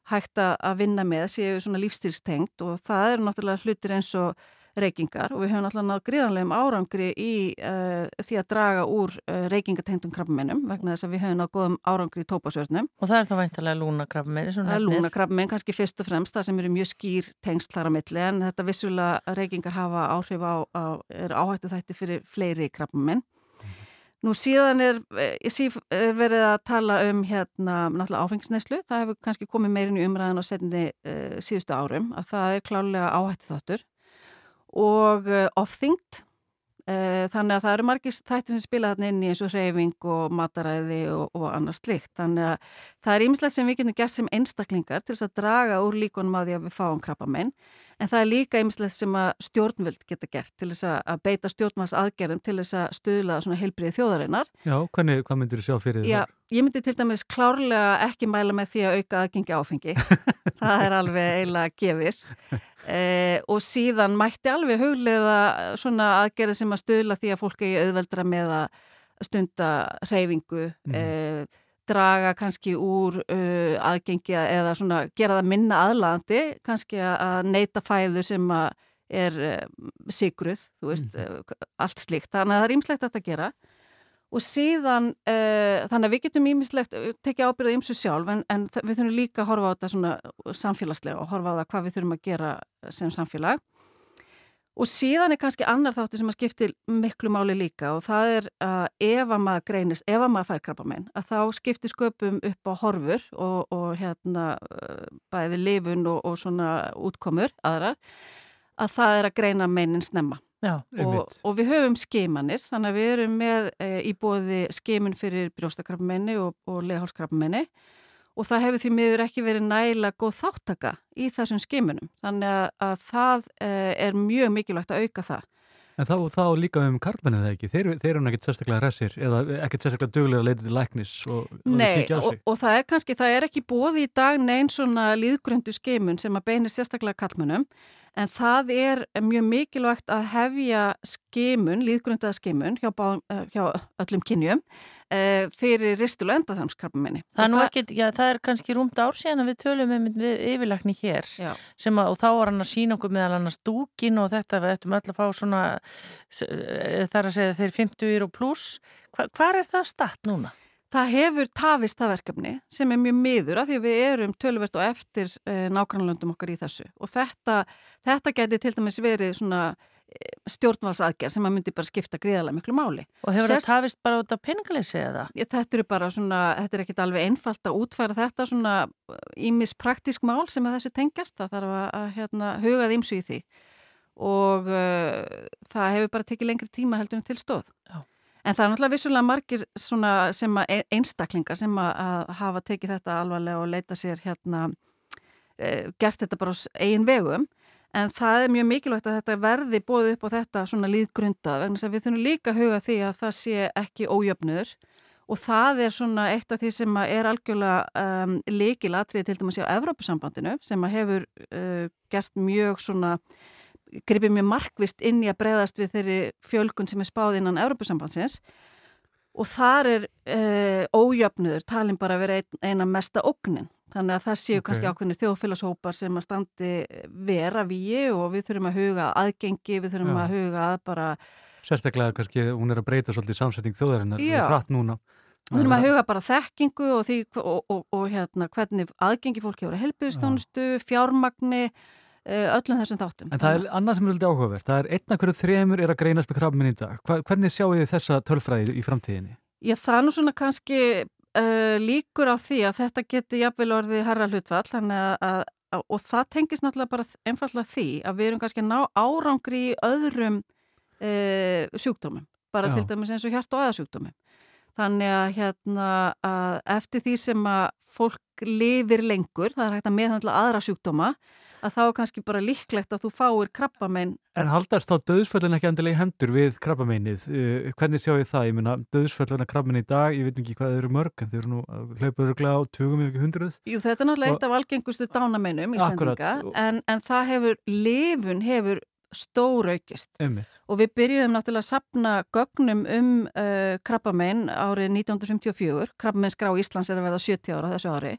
hægt að vinna með, séu svona lífstilstengt og það eru náttúrulega hlutir eins og reykingar og við höfum náttúrulega nátt gríðanlegum árangri í uh, því að draga úr uh, reykingatengtum krabbameinum vegna þess að við höfum nátt góðum árangri í tópasvörnum. Og það er þá veintalega lúnakrabbamenni. Það er lúnakrabbamein kannski fyrst og fremst það sem eru mjög skýr tengst þar á milli en þetta vissulega reykingar hafa áhrif á, á er áhættu þætti fyrir fleiri krabbamein. Nú síðan er, er verið að tala um hérna náttúrulega áfengisneislu, það hefur kannski komið meirinn í umræðan á setni uh, síðustu árum að það er klálega áhættu þáttur og uh, ofþyngd Eh, Þannig að það eru margir þættir sem spila þarna inn í eins og hreyfing og mataræði og, og annars slikt. Þannig að það er ímislegt sem við getum gert sem einstaklingar til þess að draga úr líkunum á því að við fáum krabbamein. En það er líka ímislegt sem að stjórnvöld geta gert til þess að- beita stjórnvals aðgerðum til þess að stuðla svona heilbriði þjóðarinnar. Já, hvernig, hvað myndir þú sjá fyrir Já, ég myndi til dæmis klárlega ekki mæla með því að auka aðgengi áfengi. það er alveg eiginlega gefir. Eh, og síðan mætti alveg huglega svona aðgerði sem að stuðla því að fólk eigi auðveldra með að stunda hreyfingu, eh, draga kannski úr uh, aðgengi eða svona gera það minna aðlaðandi, kannski að- neyta fæðu sem er uh, sigruð, þú veist, uh, allt slíkt. Þannig að það er ýmslegt að gera. Og síðan uh, þannig að við getum ímislegt tekið ábyrðað ymsu sjálf en, en við þurfum líka að horfa á þetta svona samfélagslega og horfa á það hvað við þurfum að gera sem samfélag og síðan er kannski annar þáttu sem að skiptir miklu máli líka og það er að ef að maður greinist, ef að maður fær krabbamein að þá skiptir sköpum upp á horfur og, og hérna uh, bæði lifun og, og svona útkomur aðrar að það er að greina meinin snemma. Já, og, og við höfum skimanir þannig að við erum með e, í bóði skimun fyrir brjóstakrafmenni og, og leghálskrafmenni og það hefur því miður ekki verið nægilega góð þáttaka í þessum skimunum. Þannig að, að það e, er mjög mikilvægt að auka það. En þá, þá líka um karlmennið það ekki, þeir, þeir eru ekkert sérstaklega hressir eða ekkert sérstaklega duglega leita til læknis og, og Nei, kíkja á og, sig. og það er kannski, það er ekki bóði í dag neinn svona líðgröndu skimun sem að beinir sérstaklega kallmönnum en það er mjög mikilvægt að hefja skimun, líðgröndaða skimun hjá, eh, hjá öllum kynjum uh, fyrir ristul og endaþarmskrafminni. það er já, það er kannski rúmt ár síðan að við tölum um við yfirlækni hér Já. sem að, þá var hann að sína okkur meðal annars dúkin og þetta við ættum öll að fá svona eh, það er að segja þeir 50 og pluss Hva, hvar er það statt núna? Það hefur tafist það verkefni sem er mjög miður af því að við erum tölvert og eftir eh, nágrannlöndum okkar í þessu og þetta, þetta geti til dæmis verið svona eh, stjórnvalsaðgerð sem að myndi bara skipta gríðarlega miklu máli. Og hefur Sérst- það tafist bara út af peningaleysi eða? Ég, þetta eru bara svona, þetta er ekkit alveg einfalt að útfæra þetta svona ímis praktísk mál sem að þessu tengjast, það þarf að, að hérna, hugað ímsu í því og uh, það hefur bara tekið lengri tíma heldur en til stóð. Já. En það er náttúrulega vissulega margir sem e- einstaklingar sem að, hafa tekið þetta alvarlega og leita sér hérna, uh, gert þetta bara eigin vegum. En það er mjög mikilvægt að þetta verði bóðið upp á þetta svona líðgrundað vegna að við þurfum líka að huga því að það sé ekki ójöfnur. Og það er svona eitt af því sem er algjörlega um, leikilatrið til dæmis á Evrópusambandinu sem hefur uh, gert mjög svona gripið mjög markvist inn í að breyðast við þeirri fjölgun sem er spáð innan Evrópusambandsins og þar er uh, ójöfnuður talin bara að vera ein, eina mesta ógnin Þannig að það séu Ok. kannski ákveðinu þjóðfélagshópar sem að standi vera víi og við þurfum að huga að aðgengi, við þurfum Já. að huga að bara, Sérstaklega kannski hún er að breyta svolítið samsetning þjóðarinnar hratt núna. við þurfum að huga bara þekkingu og, því, og, og, og hérna, hvernig aðgengi fólk hefur að helbiðstónustu, fjármagni, öllum þessum þáttum. En það er annað sem er svolítið áhugavert. Það er einn af hverju þremur er að greinast með krabbminn í dag. Hvernig sjáu þið þessa tölfræði í framtíðinni? Já, það er nú svona kannski uh, líkur á því að þetta geti jafnvel orðið herra hlutfall þannig að, að, að, og það tengist náttúrulega bara einfallega því að við erum kannski að ná árangri í öðrum uh, sjúkdómum, bara Já. til dæmis eins og hjart og aðasjúkdómum. Þannig að hérna að eftir því sem að fólk lifir lengur, það er hægt að meðhandla aðra sjúkdóma, að þá er kannski bara líklegt að þú fáir krabbamein En haldast þá döðsföllin ekki endilega í hendur við krabbameinnið? Uh, hvernig sjáu þið það? Ég meina, döðsföllin að krabbaminn í dag, ég veit ekki hvað þau eru mörg, en þau eru nú að hlaupa öruglega á tugum ef ekki hundruð. Jú, þetta er náttúrulega Og- eitt af algengustu dánameinum Íslandinga, Akkurat, og- en, en það hefur, lifun hefur stóraukist Einmitt. og við byrjuðum náttúrulega að sapna gögnum um uh, krabbamein árið 1954, krabbameinsgrá Íslands er að verða 70 ára þessu ári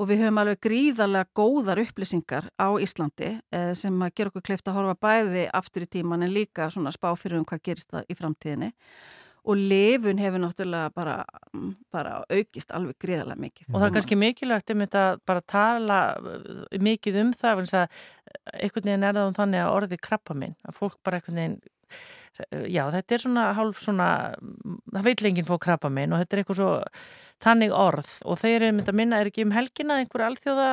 og við höfum alveg gríðarlega góðar upplýsingar á Íslandi uh, sem að gera okkur kleift að horfa bæði aftur í tíman en líka svona spá fyrir um hvað gerist það í framtíðinni og lifun hefur náttúrulega bara, bara aukist alveg gríðarlega mikið. Og það er kannski mikilvægt um þetta bara tala uh, mikið um það að einhvern veginn er það um þannig að orðið krabba minn, að fólk bara einhvern veginn já, þetta er svona hálf svona, það vil enginn fá krabba minn og þetta er eitthvað svo þannig orð og þeir eru mynd að minna, er ekki um helgina einhver alþjóða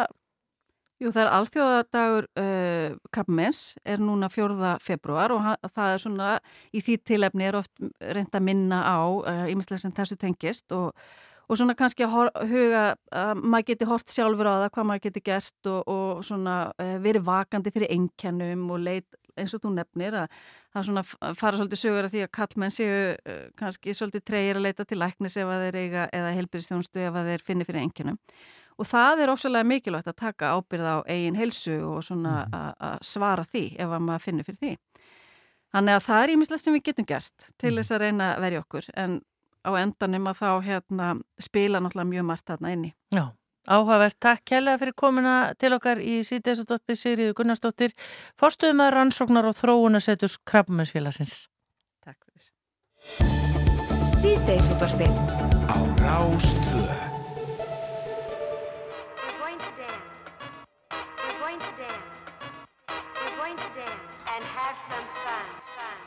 Jú, það er alþjóðadagur uh, uh, krabbmens er núna 4. februar og það er svona í því tilefni er oft reynd að minna á ímislega sem þessu tengist og, og svona kannski að huga að maður geti hort sjálfur á það hvað maður geti gert og, og svona uh, verið vakandi fyrir einkennum og leit eins og þú nefnir að það svona fara svolítið sögur af því að kallmenn séu uh, kannski svolítið treyir að leita til læknis ef að þeir eiga eða helbyrðstjónstu ef að þeir finni fyrir einkennum. Og það er ofsalega mikilvægt að taka ábyrð á eigin helsu og svona að að svara því ef að maður finnir fyrir því. Þannig að það er ímislegt sem við getum gert til þess að reyna að verja okkur. En á endanum að þá hérna, spila náttúrulega mjög margt þarna inni. Já, áhugavert. Takk kærlega fyrir komuna til okkar í síðdeisutoppi Sigriður Gunnarsdóttir, fórstuðum að rannsóknar og þróunasetus Krabbamensfélagsins. Takk fyrir. Síðdeisútvarfið á Rástvö We're going to dance. We're going to dance. We're going to dance and have some. Fun. Fun.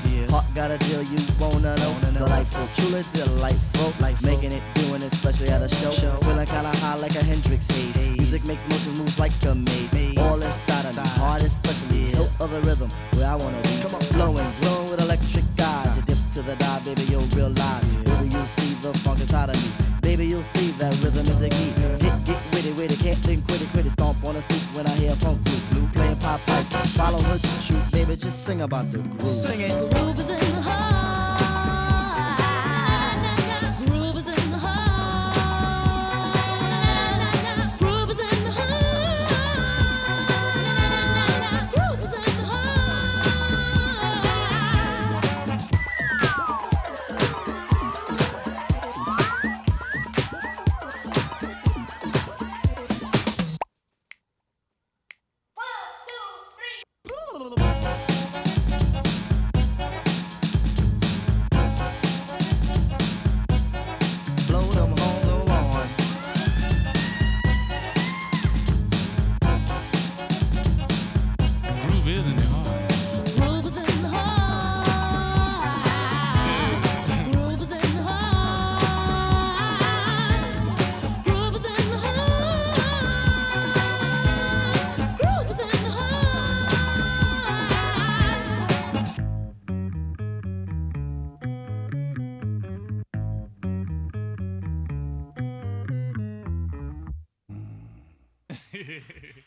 torso. Heart got a deal you wanna know. Delightful, truly delightful. Life making it, doing it, especially at a show. show. Feeling kinda high like a Hendrix haze. Music makes motion moves like a maze. All inside of me, heart especially. Hilt of the rhythm, where I wanna be. Come on, flowing, glowing with electric eyes. You dip to the dive, baby, you'll realize. Baby, you'll see the funk inside of me. Baby, you'll see that rhythm is the key. Get, get witty, witty, can't think, quitty, quitty. Stomp on the stoop when I hear funk blue, blue playing pipe. Follow her to shoot, baby, just sing about the groove. Sing it. Groove is in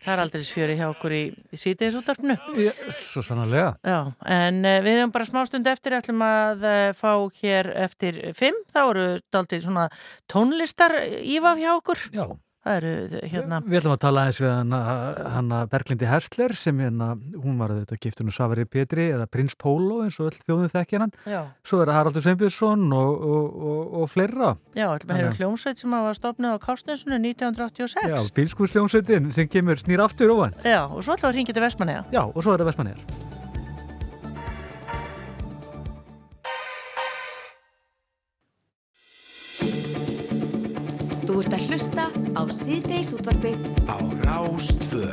Það er aldrei sfjöri hjá okkur í, í síðdeisútvarpinu. Já, svo sannarlega. Já, en uh, við höfum bara smástund eftir, ætlum að uh, fá hér eftir fimm, þá eru daldið svona tónlistar ívað hjá okkur. Já, eru hérna Við ætlum að tala eins við hana, hana Berglindi Hersler sem hérna, hún var þetta giftun og Safari Petri eða Prins Pólo eins og öll þjóðin þekkja hann. Já. Svo er Haraldur Sveinbjörnsson og, og, og, og fleira. Já, heyra um hljómsveit sem var stopnið á Kásnesunni 1986 Já, bílskúrsljónsveitin sem kemur snýr aftur ofan. Já, og svo ætlum við að ringja til Vestmanneja Já, og svo er það Vestmannir. Þú ert að hlusta á síðdeis útvarpið Á Rástvö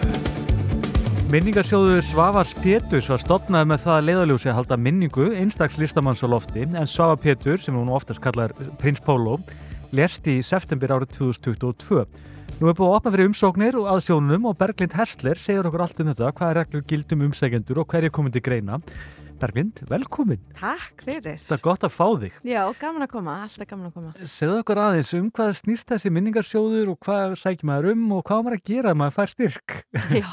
Minningarsjóður Svavars Péturs var stopnað með það að leiðaljósi að halda minningu einstaks listamanns á lofti en Svavar Pétur, sem hún oftast kallar Prins Pólo, lest í september árið 2022. Nú er búið að opna fyrir umsóknir og aðsjónunum og Berglind Hersler segir okkur allt um þetta, hvað er reglur gildum umsækjendur og hverju komið til greina. Berglind, velkomin. Takk fyrir. Það er gott að fá þig. Já, gaman að koma, alltaf gaman að koma. Segðu okkur aðeins um hvað snýst þessi minningarsjóður og hvað sækir maður um og hvað maður að gera ef maður fær styrk. Já.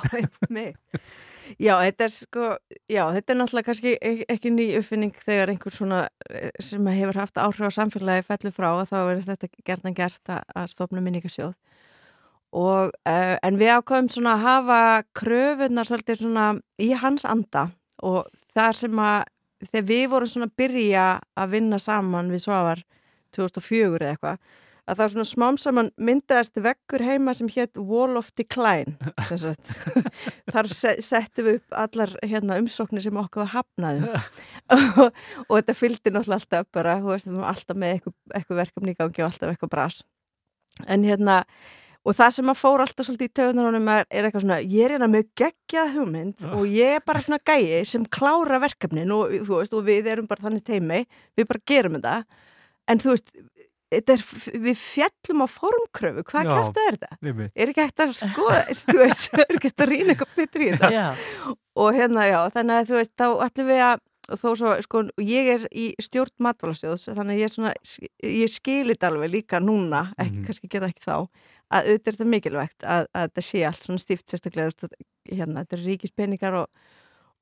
Já, þetta er sko, já, þetta er náttúrulega kannski ek- ekki ný uppfinning þegar einhver svona eh, sem hefur haft áhrif á samfélagi fellur frá og þá er þetta gerðan gert að, að stofna minningarsjóð. Og, uh, en við ákvæðum svona að hafa kröfunar svolítið svona í hans anda og þar sem að þegar við vorum svona að byrja að vinna saman við Svavar 2004 eða eitthvað að það svona smám saman myndaðist veggur heima sem hétt Wall of Decline þar se settum við upp allar hérna, umsóknir sem okkur hafnaðum og, og þetta fylgdi náttúrulega alltaf bara, þú veist, við varum alltaf með eitthvað, eitthvað verkefni í gangi og alltaf eitthvað bras. En hérna og það sem að fór alltaf svolítið í töðunarunum er, er eitthvað svona, ég er hérna með geggjað hugmynd og ég er bara svona gæi sem klára verkefnin og, þú veist, og við erum bara þannig teimi, við bara gerum þetta en þú veist, er, við fjallum á formkröfu, hvað kæft er þetta? einmitt. Er ekki hægt að skoða, þú veist, er ekki hægt að rýna eitthvað betur í þetta? Og hérna, já, þannig að þú veist, þá ætlum við að þó svo, sko, ég er í stjórn matvalasjóðs, þannig að ég er svona ég skilit alveg líka núna ekki, Mhm. kannski gera ekki þá að auðvitað er þetta mikilvægt að, að þetta sé allt svona stíft sérstaklega, hérna, þetta eru ríkispeningar og,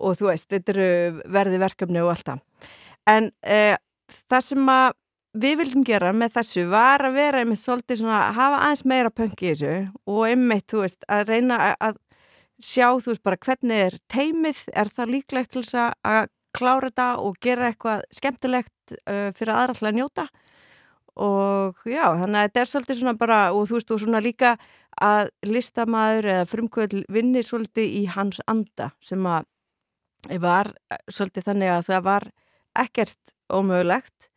og þú veist, þetta eru verði verkefni og allt það. En eh, það sem að við vildum gera með þessu var að vera einmitt svolítið svona, hafa aðeins meira pönk í þessu og einmitt, þú veist, að reyna að, að sjá, þú veist, bara hvernig er teimið, er það líklegt til þess að- að klára þetta og gera eitthvað skemmtilegt uh, fyrir aðra til að njóta og já, þannig að þetta er svolítið svona bara, og þú veist, og svona líka að listamaður eða frumkvöld vinni svolítið í hans anda sem að var eh, svolítið þannig að það var ekkert ómögulegt.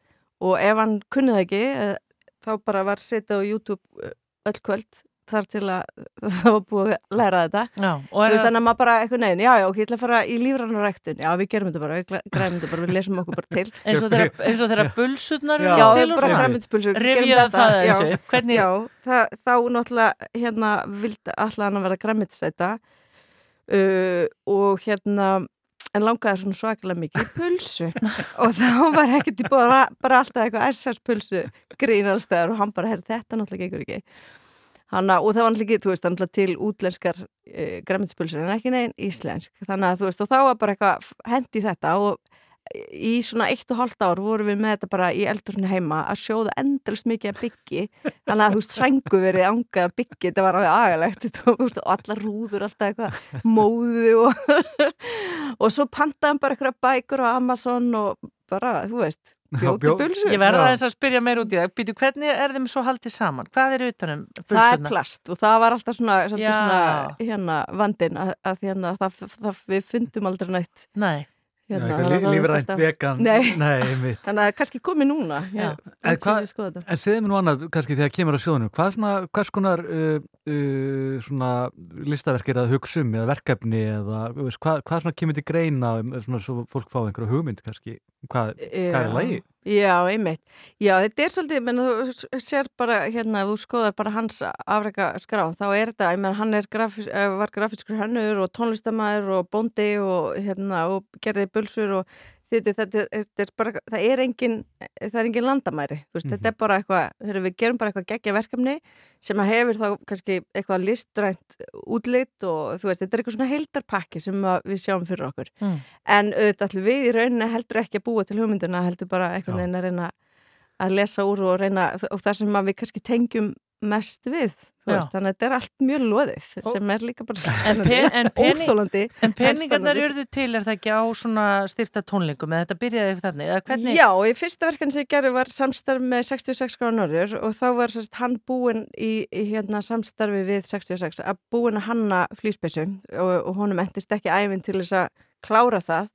Og ef hann kunnið ekki eh, þá bara var setja á YouTube eh, öll kvöld þar til að það var búið að læra þetta. Já, veist, þannig að maður bara eitthvað neginn, já, já, ok, ég ætla að fara í lífrannar ræktun já, við gerum þetta bara, við græ- græmum þetta bara, við lesum okkur bara til. Eins og þeirra, eins og þeirra bulsurnar Já, bara svona. græmiðspulsur Rifjaðu það þessu, hvernig Já, það, þá náttúrulega hérna vildi allan hann að vera græmiðsæta uh, og hérna en langaði svona svakalega mikið pulsu. Og þá var ekkert í bara, bara alltaf eitthvað SS pulsu grín allstæðar og hann bara, herr, þetta náttúrulega gengur ekki Hanna, og það var náttúrulega ekki, þú veist, náttúrulega til útlenskar e, græmiðspulsur en ekki neginn íslensk. Þannig að þú veist, og þá var bara eitthvað hendi þetta og í svona eitt og hálft ár vorum við með þetta bara í eldurinu heima að sjóða endalist mikið að byggi. Þannig að þú veist, sængu verið anga að byggi þetta var alveg agalegt. Þetta, veist, og allar rúður alltaf eitthvað móðu og, og svo pantaðum bara eitthvað bækur á Amazon og bara, þú veist bjóti bulsur Ég verður aðeins að spyrja meir út í það. Býtu, hvernig er þeim svo haldið saman? Hvað er utanum Það er plast og það var alltaf svona, svona hérna vandin að, að hérna, það, það, við fundum aldrei nætt Nei hérna, lífrænt vegan. Nei, Nei, einmitt. þannig að kannski komið núna Já, En, en segðu mér nú annað, kannski þegar kemur á sjóðunum, hvað svona, hvers konar uh, uh, svona listaverk er að hugsa um eða verkefni eða þú veist, hvað, hvað svona kemur til greina um, svona svo fólk fá einhverja hugmynd kannski, hvað, hvað er lægi? Já, einmitt. Já, þetta er svolítið, menn þú sér bara hérna, þú skoðar bara hans afreika skrá, þá er þetta, ég menn hann grafis, eh, var grafiskur hönnur og tónlistamæður og bóndi og hérna, og gerði bulsur og þetta, þetta, þetta er bara, það er engin það er engin landamæri, veist, þetta er bara eitthvað, við gerum bara eitthvað geggja verkefni sem að hefur þá kannski eitthvað listrænt útlit og þú veist, þetta er eitthvað svona heildarpakki sem við sjáum fyrir okkur. Mm. en auðvitað við í rauninni heldur ekki að búa til hugmyndina heldur bara einhvern veginn að reyna að lesa úr og reyna og það sem við kannski tengjum mest við veist, þannig að þetta er allt mjög loðið sem er líka bara En, pe en, óþólandi en peningarnar spennandi. urðu til er það ekki á svona styrta tónleikum eða þetta byrjaði yfir þannig? Já, í fyrsta verkan sem ég gerði var samstarf með 66 gráða norður og þá var sérst, hann búinn í, í hérna, samstarfi við 66 að búinn að hanna flýspessu og, og honum endist ekki æfinn til þess að klára það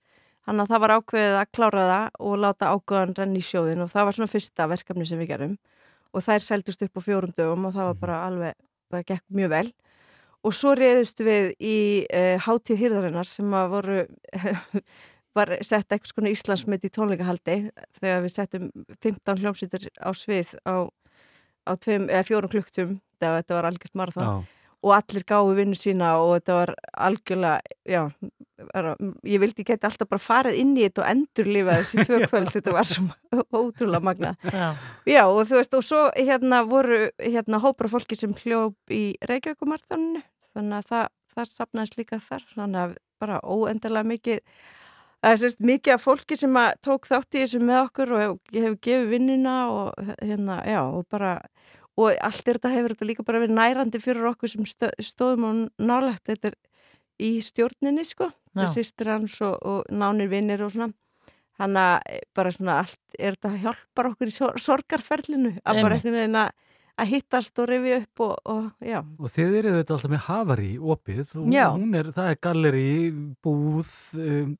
hann að það var ákveðið að klára það og láta ákveðan renni í sjóðin og það var svona fyrsta verkefni sem við gerum og þær seldust upp á fjórum dögum og það var bara alveg, bara gekk mjög vel. Og svo reyðust við í uh, hátíð hýrðarinnar sem að voru var sett eitthvað skona Íslandsmynd í tónleikahaldi þegar við settum 15 hljómsýttir á svið á, á tveim, fjórum klukktum þegar þetta var algjört Já. og allir gáðu vinnu sína og þetta var algjörlega, já ég vildi geta alltaf bara farið inn í þetta og endurlifa þessi tvö kvöld. Þetta var svo ótrúlega magna Já. já og þú veist og svo hérna voru hérna hópar fólki sem hljóp í Reykjavíkumartaninu þannig að það, það sapnaðist líka þar. Þannig að bara óendalega mikið Það er sérst mikið af fólki sem tók þátt í þessu með okkur og hef- hefur gefið vinnuna og hérna, já, og bara, og allt er þetta hefur þetta líka bara verið nærandi fyrir okkur sem stóðum og nálægt, þetta er í stjórninni, sko, er sýstir hans og, og nánir vinnir og svona, hann að bara svona allt, er þetta hjálpar okkur í sor sorgarferlinu, að bara eitthvað veginn að að hittast og rifja upp og, og já. Og þið eru þetta alltaf með Havari opið og Já. hún er, það er galleri, búð, um,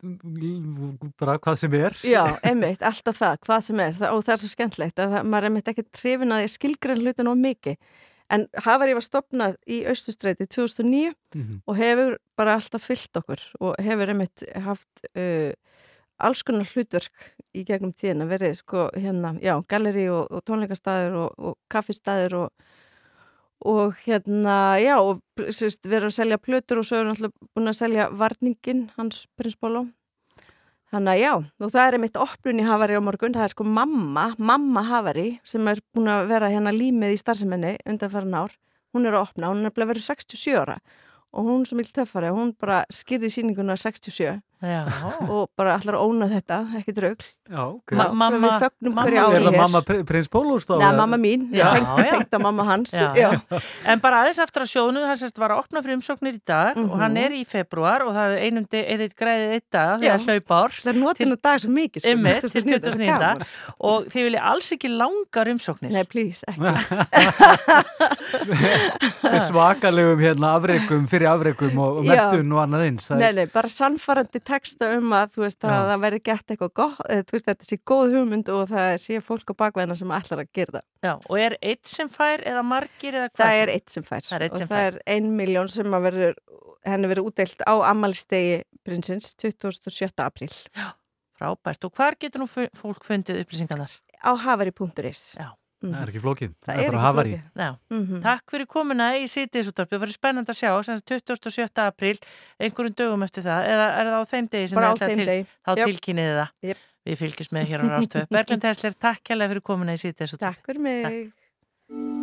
bara hvað sem er. Já, einmitt, alltaf það, hvað sem er það, og það er svo skemmtlegt að það, maður er einmitt ekki trefin að því að skilgrein hlutin of mikið en Havari var stopnað í Austustræti 2009 Mhm. og hefur bara alltaf fyllt okkur og hefur einmitt haft uh, alls konar hlutverk í gegnum tíðina verið sko hérna, já, galleri og, og tónleikastæður og, og kaffistæður og og hérna, já, og sérst, verið að selja plötur og svo er náttúrulega búin að selja varningin, hans prins Bóló Þannig að já, og það er einmitt opnun í Havari á morgun, það er sko mamma, mamma Havari sem er búin að vera hérna límið í starfseminni undan farin ár, hún er að opna, hún er nefnilega verið 67 ára og hún sem vil töffari, hún bara skýrði síninguna 67 Já. Og bara allar óna þetta, ekki draugl. Já, ok. Ma- mamma- mamma- Er ári það hér. mamma Pri- prins Bólús þá? Nei, mamma mín, tengt, að mamma hans. Já, Já. En bara aðeins aftur að sjónu, það sérst var að opna fyrir umsóknir í dag og Mhm. hann er í februar og það er einum eða græðið eitt dag, það er hlaupár. Það er notinu dag svo mikið, sko. Ymmið, til 29. 29. Gaman. Og þið viljið alls ekki langar umsóknir. Nei, please, ekki. Svakalegum hérna afreikum fyrir afreikum og, og Já. mentun og annað eins. Nei, nei, bara sannfarandi texta um að þú veist að Já. það veri gert eitthvað gott, eða, þú veist þetta sé góð hugmynd og það sé fólk á bakveðina sem ætlar að gera það. Já, og er eitt sem fær eða margir eða hvað? Það er eitt sem fær Það eitt sem og það er ein miljón sem að verður, henni verður útdeilt á ammælstegi prinsins 27. apríl Frábært. Og hvar getur nú fólk fundið upplýsingarnar? á hafari.is. Já. Það er ekki flókið. Það er bara flókið. Já. Mhm. Takk fyrir komuna í sítiðsúttarpið. Það verður spennand að sjá, sem sagt 27. apríl, einhverjum dögum eftir það, eða er það á þeim degi sem ætlið þeim til, degi. þá Jöp. tilkynnið þið það. Jöp. Við fylgjumst með hér á Rástöð. Berglind Hesler, takk kærlega fyrir komuna í sítiðsúttarpið. Takk fyrir mig. Er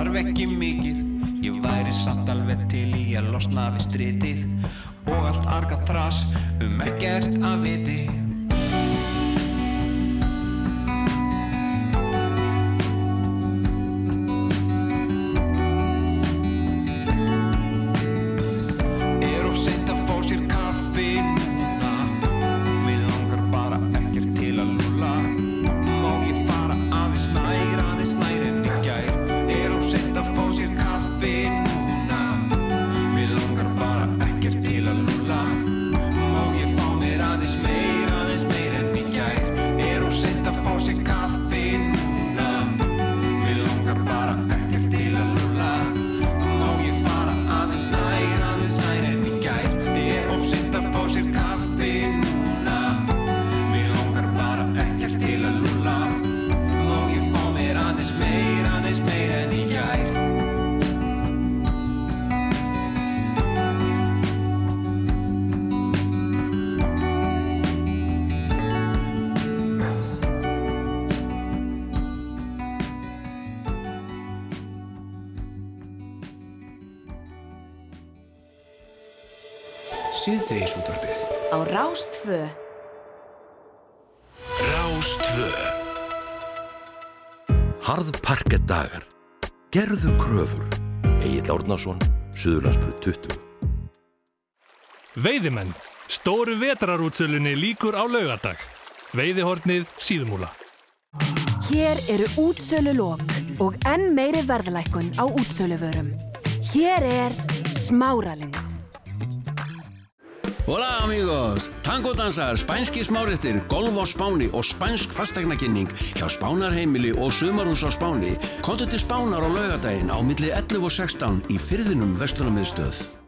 þarf ekki mikið Ég væri samt alveg til í að losna við stritið Og allt arga þras um ekkert að viti vetrarútsölunni líkur á laugardag. Veiðihornið síðmúla. Hér eru útsölu lók og enn meiri verðlækkun á útsöluvörum. Hér er smáralind. Hola amigos, tangodansar, spænski smáréttir, golf á Spáni og spænsk fastegnakynning hjá Spánarheimili og Sumarús á Spáni. Kontu til Spánar á laugadaginn á milli 11 og 16 í fyrðinum Vestlunarmiðstöð.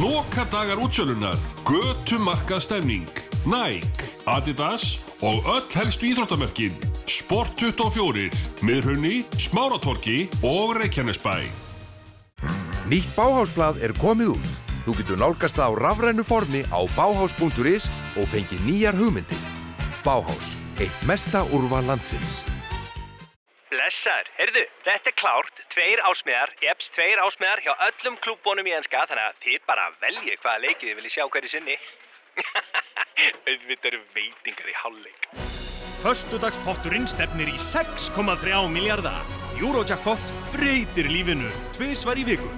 Lokadagar útsölunar, götu markað stemning, Nike, Adidas og öll helstu íþróttamörkin, Sport 24, Miðhunni, Smáratorki og Reykjanesbæ. Nýtt báhásblad er komið út. Þú getur nálgast það á rafrænu formi á báhás.is og fengið nýjar hugmyndir. Báhás, eitt mesta úrval landsins. Blessar, heyrðu, þetta er klárt, tveir ásmiðar, eps, tveir ásmiðar hjá öllum klúbbónum í enska, þannig að þið bara veljið hvaða leikið þið viljið sjá hverju sinni. Auðvitað eru veitingar í hálfleik. Föstudagspotturinn stefnir í 6,3 miljardar. Eurojackpot breytir lífinu tvisvar í viku.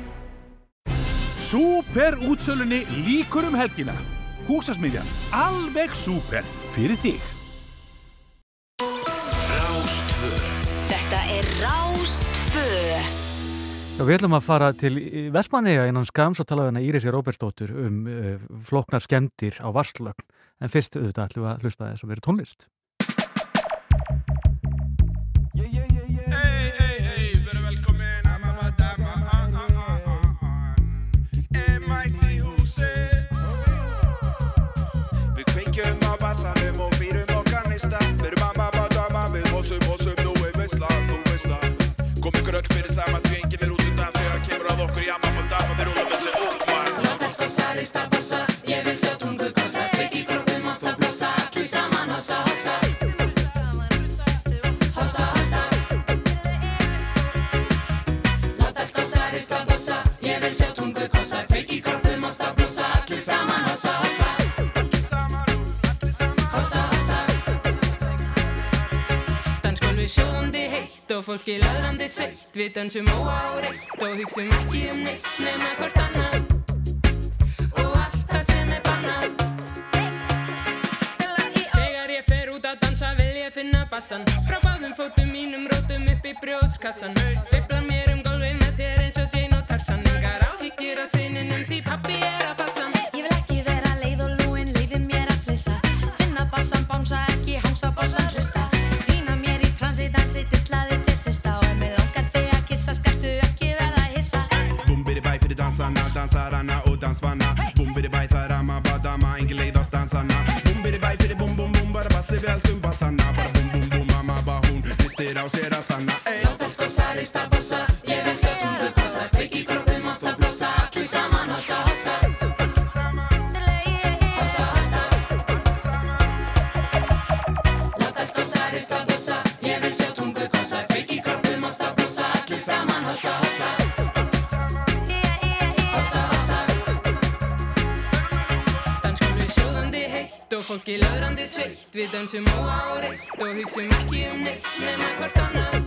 Súper útsölunni líkur um helgina. Húsasmiðjan, alveg súper fyrir þig. Já, við ætlum að fara til Vestmanneja innan skams og tala við hana Írisi Róbersdóttur um uh, floknar skemmtir á Vastlögn. En fyrst auðvitað ætlum við að hlusta þess að vera tónlist. Gossa, rista bossa, ég vil sjá tungu gossa Kveik í kroppum, ásta blossa, allir saman hossa, hossa. Hossa, hossa. Láta allt gossa, rista bossa, ég vil sjá tungu gossa Kveik í kroppum, ásta blossa, allir saman hossa, hossa. Hossa, hossa. Dansgólfi sjóðandi heitt og fólki laðrandi sveitt. Við dansum óáreitt og hugsum ekki um neitt nema hvort annað Frá báðum fótum mínum rótum upp í brjóðskassan Sveifla mér um gólfi með þér eins og Jane og Tarzan. Engar áhyggjur af sinninum því pappi er að passa. Ég vil ekki vera leið og lúin, leifið mér að flissa. Finna bassan, bánsa ekki, hangsa bassan hrista Týna mér í transi, dansi, dillaði þér sista. Og ef mér langar þig að kissa, skaltu ekki verða hissa. Bumbidi bæ fyrir dansarna, dansarana og dansvanna engin leið á stansarna Bumbidi bæ fyrir bum bum bum, bara bassi við elskum bassana Bara bum bum bum, mamma ba hún, listir á sér að sanna ey. Láta allt gossa, rista bossa, fólki löðrandi sveitt. Við dansum óáreitt og hugsum ekki um neitt nema hvort annað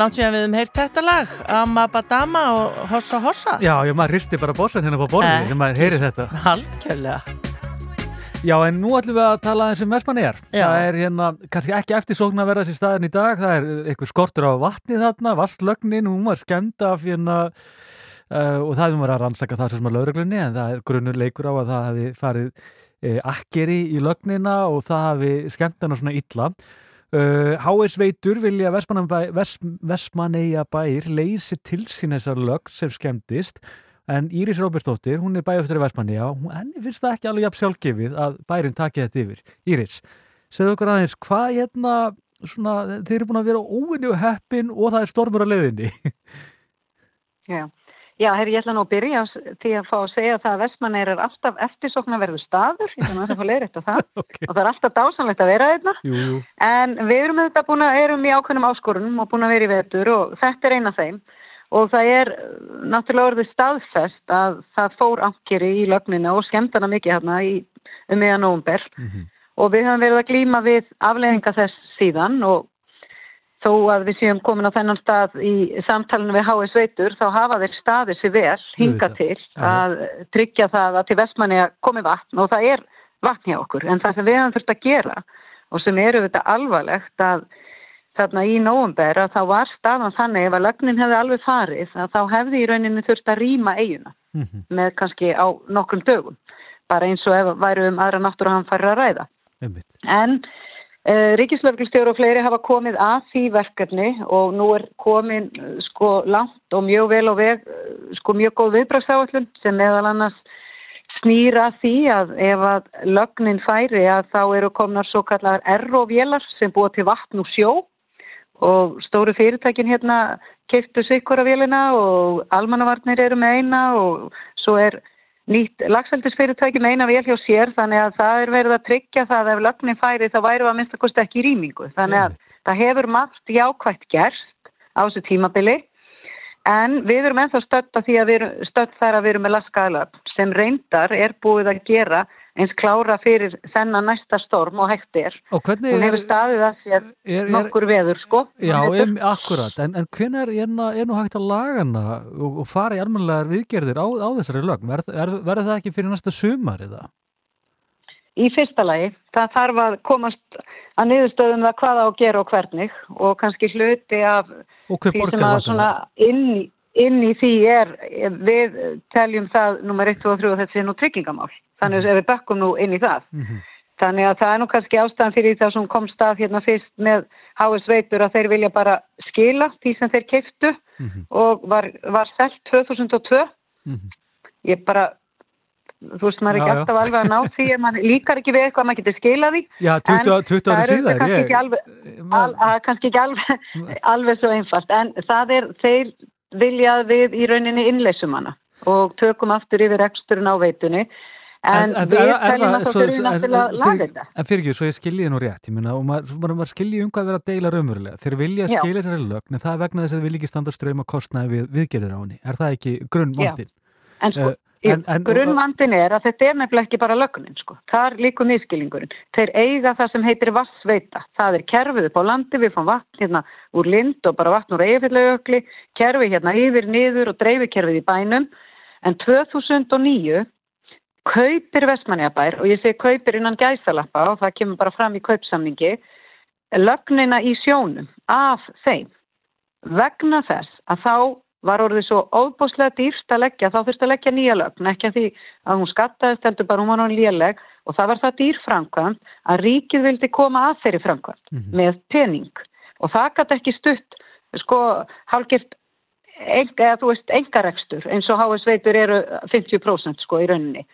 langt síðan við höfum heyrt þetta lag Amma Badama og Hossa Hossa Já, já, maður hristi bara bossan hérna på borðið þegar maður heyri þetta. Algjörlega Já, en nú ætlum við að tala eins um Vestmannegar. Já. Það er hérna, kannski ekki eftirsókn að vera þessi staðin í dag. Það er eitthvað skortur á vatni þarna, vastlögnin, hún var skemmt af hérna uh, og það er um að rannsaka það sem er lögreglunni en það er grunnur leikur á að það hefði farið uh, akkeri í lögnina og það hefði skemmt hana svona illa. Uh, HS Veitur vilja Vestmanneia bæir leysi til sín þessar lögn sem skemmtist en Íris Róbertsdóttir, hún er bæjarftur í Vestmanneia og henni finnst það ekki alveg jafn sjálfgefið að bærin taki þetta yfir. Íris, segðu okkur aðeins, hvað hérna svona, þeir eru búin að vera óvinni og heppin og það er stormur á leiðinni? Já, Já herri, ég ætla nú að byrja því að fá að segja það að Vestmanneir er alltaf eftirsóknarverður staður, ég nú að fá leiðrætt á það. Og það er alltaf dásanlegt að vera jú, jú. en við erum þetta búin að erum í ákveðnum áskorunum og búin að vera í vetur og þetta er eina þeim. Og það er uh, náttúrulega orðið staðfest að það fór ankeri í lögnina og skemmtana mikið hérna í um meðan nóvumber og við höfum verið að glíma við afleðinga þess síðan og þó að við séum komin á þennan stað í samtalenu við HS Veitur þá hafa þeir staðið sér vel hinga til að tryggja það að til vestmanni komi vatn og það er vatn hjá okkur. En það sem við höfum þurft að gera og sem eru þetta alvarlegt að þarna í nóvumber að þá var staðan þannig ef að lögnin hefði alveg farið að þá hefði í rauninni þurft að rýma eiguna með kannski á nokkrum dögum bara eins og ef væru um aðra náttúrulega hann farið að ræða. Einmitt. En uh, Ríkislöfglistjóru og fleiri hafa komið að því verkefni og nú er komin uh, sko langt og mjög vel og veg uh, sko mjög góð viðbragsáallun sem meðal annars snýra því að ef að lögnin færi að þá eru komnar svo kallar errovélar sem búa til vatn og sjó og stóru fyrirtækin hérna keiftu sikkura vélina og almannavarnir eru með eina og svo er nýtt lagseldisfyrirtæki með eina vél hjá sér þannig að það er verið að tryggja það að ef lögnin færi þá væri við að minnsta kosti ekki í rýmingu. Þannig að það hefur margt jákvætt gerst á þessu tímabili en við erum ennþá stödd að því að við erum stödd þar að við erum með laskaðalöf sem reyndar er búið að gera eins klára fyrir þennan næsta storm og hægt er. Og hvernig Hún er- hefur staðið að sér er- er- nokkur veður sko. Já, Hún em, akkurat, en, en hvenær er, er nú hægt að laga hana og, og fara í almennilegar viðgerðir á, á þessari er, verður það ekki fyrir næsta sumar eða? Í fyrsta lagi, það þarf að komast að niðurstöðum það hvað á að gera og hvernig og kannski hluti af Og hver borgar vatnið? svona inn, í- inn í því er, við teljum það nummer 1, 2 og 3 og þetta er nú tryggingamál. Þannig að ef við bökkum nú inn í það. Þannig að það er nú kannski ástæðan fyrir það sem kom stað hérna fyrst með HS veitur að þeir vilja bara skila því sem þeir keiftu og var, var selt 2002 ég bara þú veist maður er Já, ekki já. alltaf alveg að ná því ef maður líkar ekki við eitthvað að maður getur skilað því. Já, 20 En 20 ára það er síðar, auðvitað kannski ekki alveg, al, að, kannski ekki alveg, alveg svo einfalt. En það er, þeir vilja að við í rauninni innleysum hana og tökum aftur yfir eksturinn á veitunni en, við teljum að það þurfum náttúrulega að laga þetta En fyrir ekki, svo ég skilji nú rétt, ég meina, og maður, maður, maður skilji um hvað er verið að deila raunverulega. Þeir vilja skilja þessari lögn, en það er vegna þess að þeir vilja ekki standa ströym að kostnaði við viðgerðir á henni. Er það ekki grunnvandinn? En sko, en, grunnvandin er að þetta er nefnilega ekki bara lögnin sko. Það er líka miskilingurinn. Þeir eiga það sem heitir vassveita. Það er kerfið upp á landi, við fáum vatn hérna úr lind og bara vatn úr eigafillauökli, kerfið hérna yfir, niður og dreifikerfið í bænum. En 2009 kaupir Vestmanniabær og ég segi kaupir innan gæsalappa og það kemur bara fram í kaupsamningi lögnina í sjónum af þeim vegna þess að þá var orðið svo óbúslega dýrst að leggja, þá þurfti að leggja nýja lögn, ekki að því að hún skattaðist heldur bara hún var hún léleg. Og það var það dýr framkvæmt að ríkið vildi koma að þeirri framkvæmt með pening. Og það gæti ekki stutt sko enga, eða þú veist engarekstur eins og HS veitur eru 50% sko í rauninni.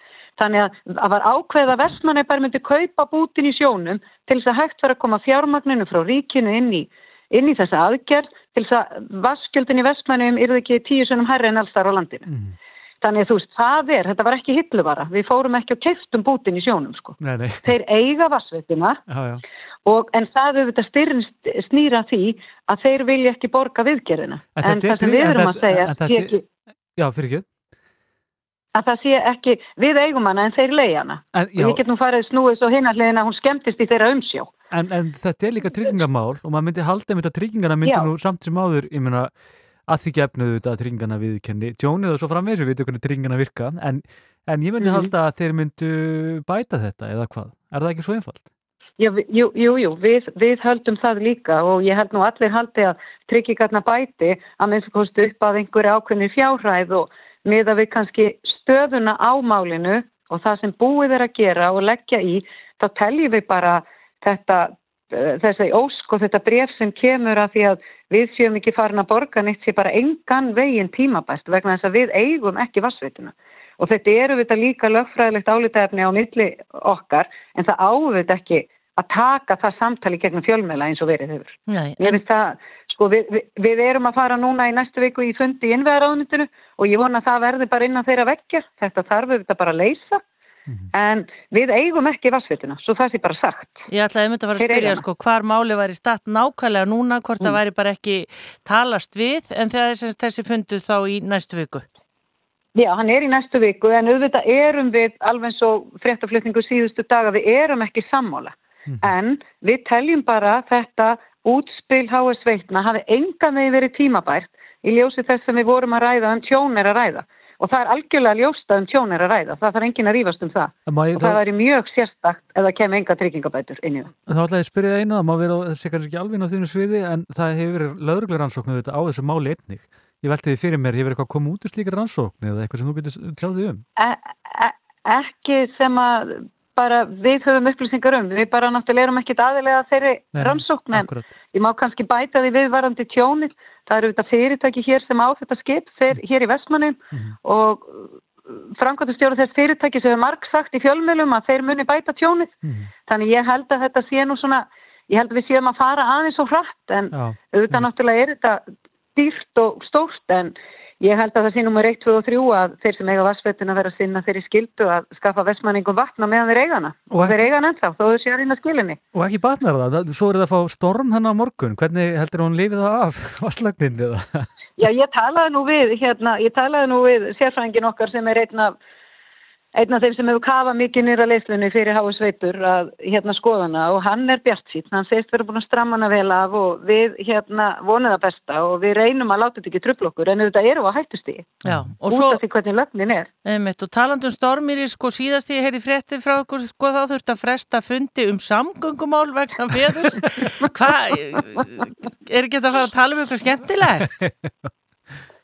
Þannig að það var ákveð að Vestmanni bara myndi kaupa bútin í sjónum til þess að hægt vera að koma fjármagninu frá ríkinu inn í, inn í þessa aðgerð til þess að vaskjöldin í Vestmannum eru ekki tíu sunnum herri en alls þar á landinu. Þannig að þú veist, það er, þetta var ekki hilluvara. Við fórum ekki og keiftum bútin í sjónum sko. Nei, nei. Þeir eiga vassveitina en það auðvitað styrn snýra því að þeir vilja ekki borga viðgerðina. En En, það sem við erum að segja Já, fyrir ekki. Að það sé ekki, við eigum hana en þeir leiði hana. En. Og ég get nú farið snúið svo hinarliðin að hún skemmtist í þeirra umsjó. En, en þetta er líka tryggingamál og maður myndi halda með þetta tryggingana myndi Já. nú samt sem áður, ég meina, að því gefnuðu þetta tryggingana viðkenni tjónið og svo framvegis við veitum hvernig tryggingana virka en, en ég myndi Mhm. halda að þeir myndu bæta þetta eða hvað? Er það ekki svo einfalt? Já, jú, jú, jú við, við höldum það líka og ég held nú allir haldi að tryggingarna bæti að minnst kostu upp að einhverju ákveðni fjárhæð og miða við kannski stöðuna á málinu og það sem búið er að gera og leggja í, þá teljum við bara þetta, eh, þessi ósk og þetta bref sem kemur að því að við séum ekki farin að borga neitt sé bara engan veginn tímabæst vegna þess að við eigum ekki vassveituna. Og þetta eru við þetta líka lögfræðilegt álitaefni á milli okkar en það ávið ekki að taka það samtali gegnum fjölmjöla eins og verið hefur. Nei, Ég finnst það, sko, við, við, við erum að fara núna í næstu viku í fundi í innveðaráðnitinu og ég vona að það verði bara innan þeirra vekkja. Þetta þarf við þetta bara að leysa. En við eigum ekki vassvitina, svo það sé bara sagt. Ég ætlaði einmitt að fara að spyrja sko hvar máli var í statt nákvæmlega núna, hvort það Mm. væri bara ekki talast við, en það er sagt þessi fundur þá í næstu viku. Já, hann er í næstu viku en auðvitað erum við alveg eins og fréttaflutningu síðustu daga, við erum ekki sammála. En við teljum bara þetta útspil HS Veitna hafi engan veginn verið tímabært í ljósi þess að við vorum að ræða um tjón er að ræða. Og það er algjörlega ljósta um tjón er að ræða. Það þarf enginn að rífast um það. Og það þá- væri mjög sérstakt ef það kemur enga tryggingabætur inn í það. Þá ætlaði ég að spyrja það einu, það má vera, þessi kannski ekki alveg á þínu sviði, en það hefur verið lögreglega rannsóknu þetta á þessu máli einnig. Ég velti því fyrir mér, hefur eitthvað komið út úr slíkar rannsóknu eða eitthvað sem þú getur tjáð því um? e e ekki sem að bara við höfum upplýsingar um. Við bara náttúrulega erum ekkit aðilega þeirri Nei, rannsókn en akkurat. ég má kannski bæta því viðvarandi tjónið. Það eru þetta fyrirtæki hér sem á þetta skip þeir, hér í Vestmannum og framkvæmtastjóra þess fyrirtæki sem hefur marg sagt í fjölmjölum að þeir muni bæta tjónið. Þannig ég held að þetta sé nú svona, ég held að við séum að fara aðeins og hratt en Já. auðvitað náttúrulega er þetta dýrt og stórt en ég held að það sé nummer 1, 2 og 3 að þeir sem eiga vassvettin að vera að sinna þeirri skildu að skaffa vestmanningum vatna meðan þeir eiga hana. Og Og þeir eiga hana ennþá, þó þau séu að reyna skilinni. Og ekki batnar það, svo er það að fá storm hann á morgun, hvernig heldur hún lifið það af, vasslagnin eða? Já, ég talaði nú við, hérna, ég talaði nú við sérfrængin okkar sem er einn af, einn af þeim sem hefur kafað mikið nýra leyslunni fyrir H.S. Veitur að hérna skoðana og hann er bjart sítt, hann segist vera búin að stramma hana vel af og við hérna vonum það besta og við reynum að láta þetta ekki trubla okkur en þetta eru á hættustíði. Já, og Út svo, af því hvernig lögnin er. einmitt, og talandum stormir í sko síðast ég heyri fréttir frá okkur, sko þá þurft að fresta fundi um samgöngumál vegna veðus. Hvað, er ekki þetta að fara að tala um eitthvað skemmtilegt?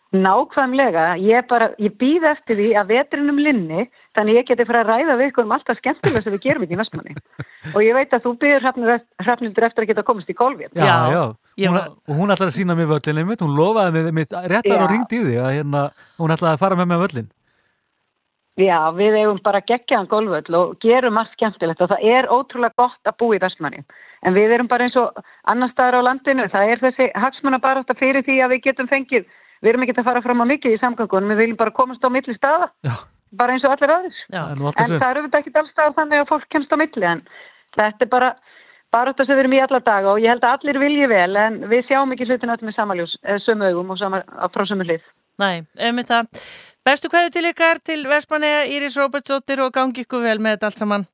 Nákvæmlega, ég ég býð eftir því að vetrinum linni, þannig ég geti fara að ræða við ykkur um alltaf skemmtilega sem við gerum ekki í Vestmanni. Og ég veit að þú býður hrafnildur eftir að geta komast í golfið. Já, já, Hún, og hún ætlaði að sína mér völlin einmitt, hún lofaði mig, mitt réttar Já. og ringdi í því að hérna, hún ætlaði að fara með mig að völlin. Já, við eigum bara geggjaðan golfvöll og gerum allt skemmtilegt og það er ótrúlega gott að búa í Vestmanni. En við erum bara eins og annar staðar á landinu, það er þessi hagsmuna bara fyrir því að við getum fengið, við erum ekki að fara fram á mikið í samgöngunum, við viljum bara komast á milli staða, Já. Bara eins og allir aðeins. Það En það eru þetta ekki allstaðar þannig að fólk kemst á milli, en þetta er bara, bara þetta sem við erum í alla daga og ég held að allir vilji vel, en við sjáum ekki hlutin öll með samaljós, eh, sömu augum og sama, frá sömu hlið. Nei, einmitt það. Bestu hverju til ykkar til Vestmanneja, Íris Róbertsdóttir og gangi ykkur vel með þetta allt saman.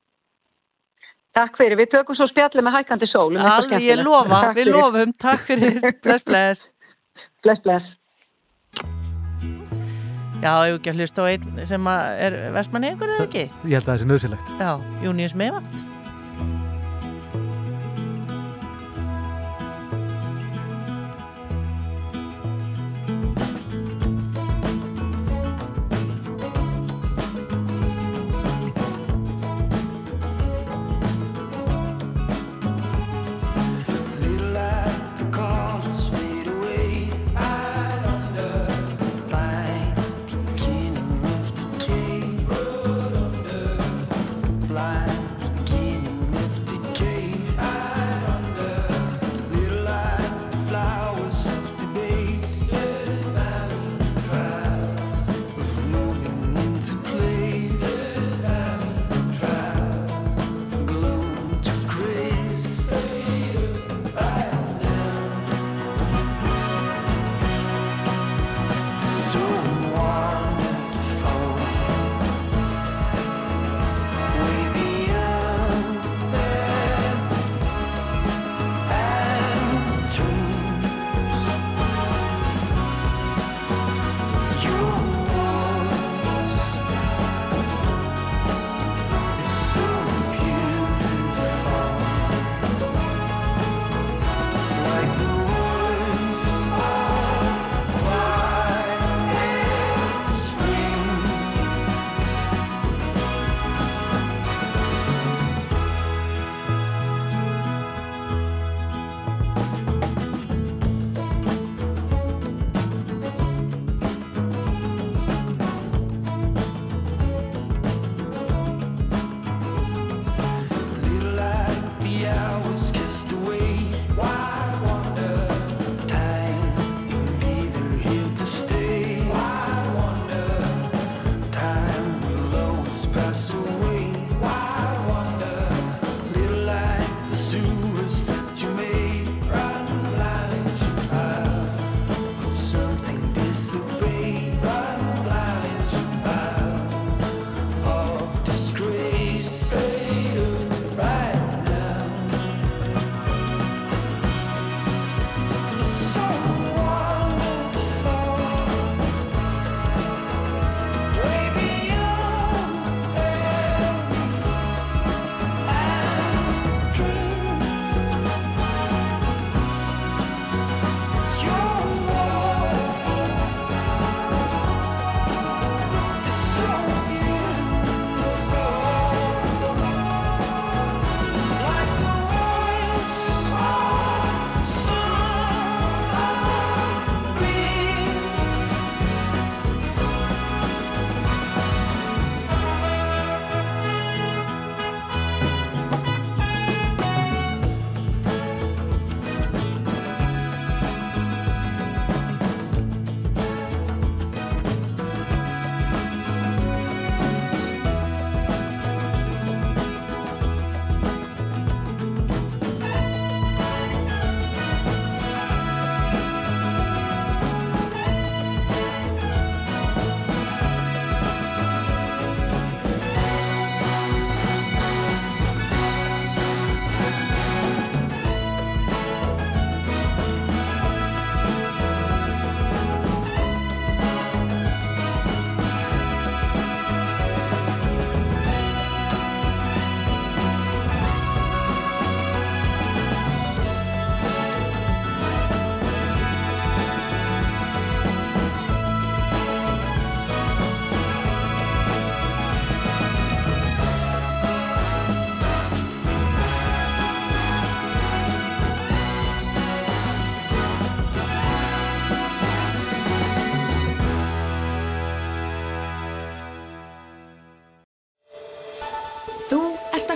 Takk fyrir, við tökum svo spjalli með hækandi sól. um Alveg, ég lofa, Takk við lofum. Takk fyrir, bless, bless. Bless, bless. Já, ég hef ekki að hlusta á einn sem er Vestmanneja ykkur eða ekki? Ég held að það sé nöðsilegt. Já, Június Mevant.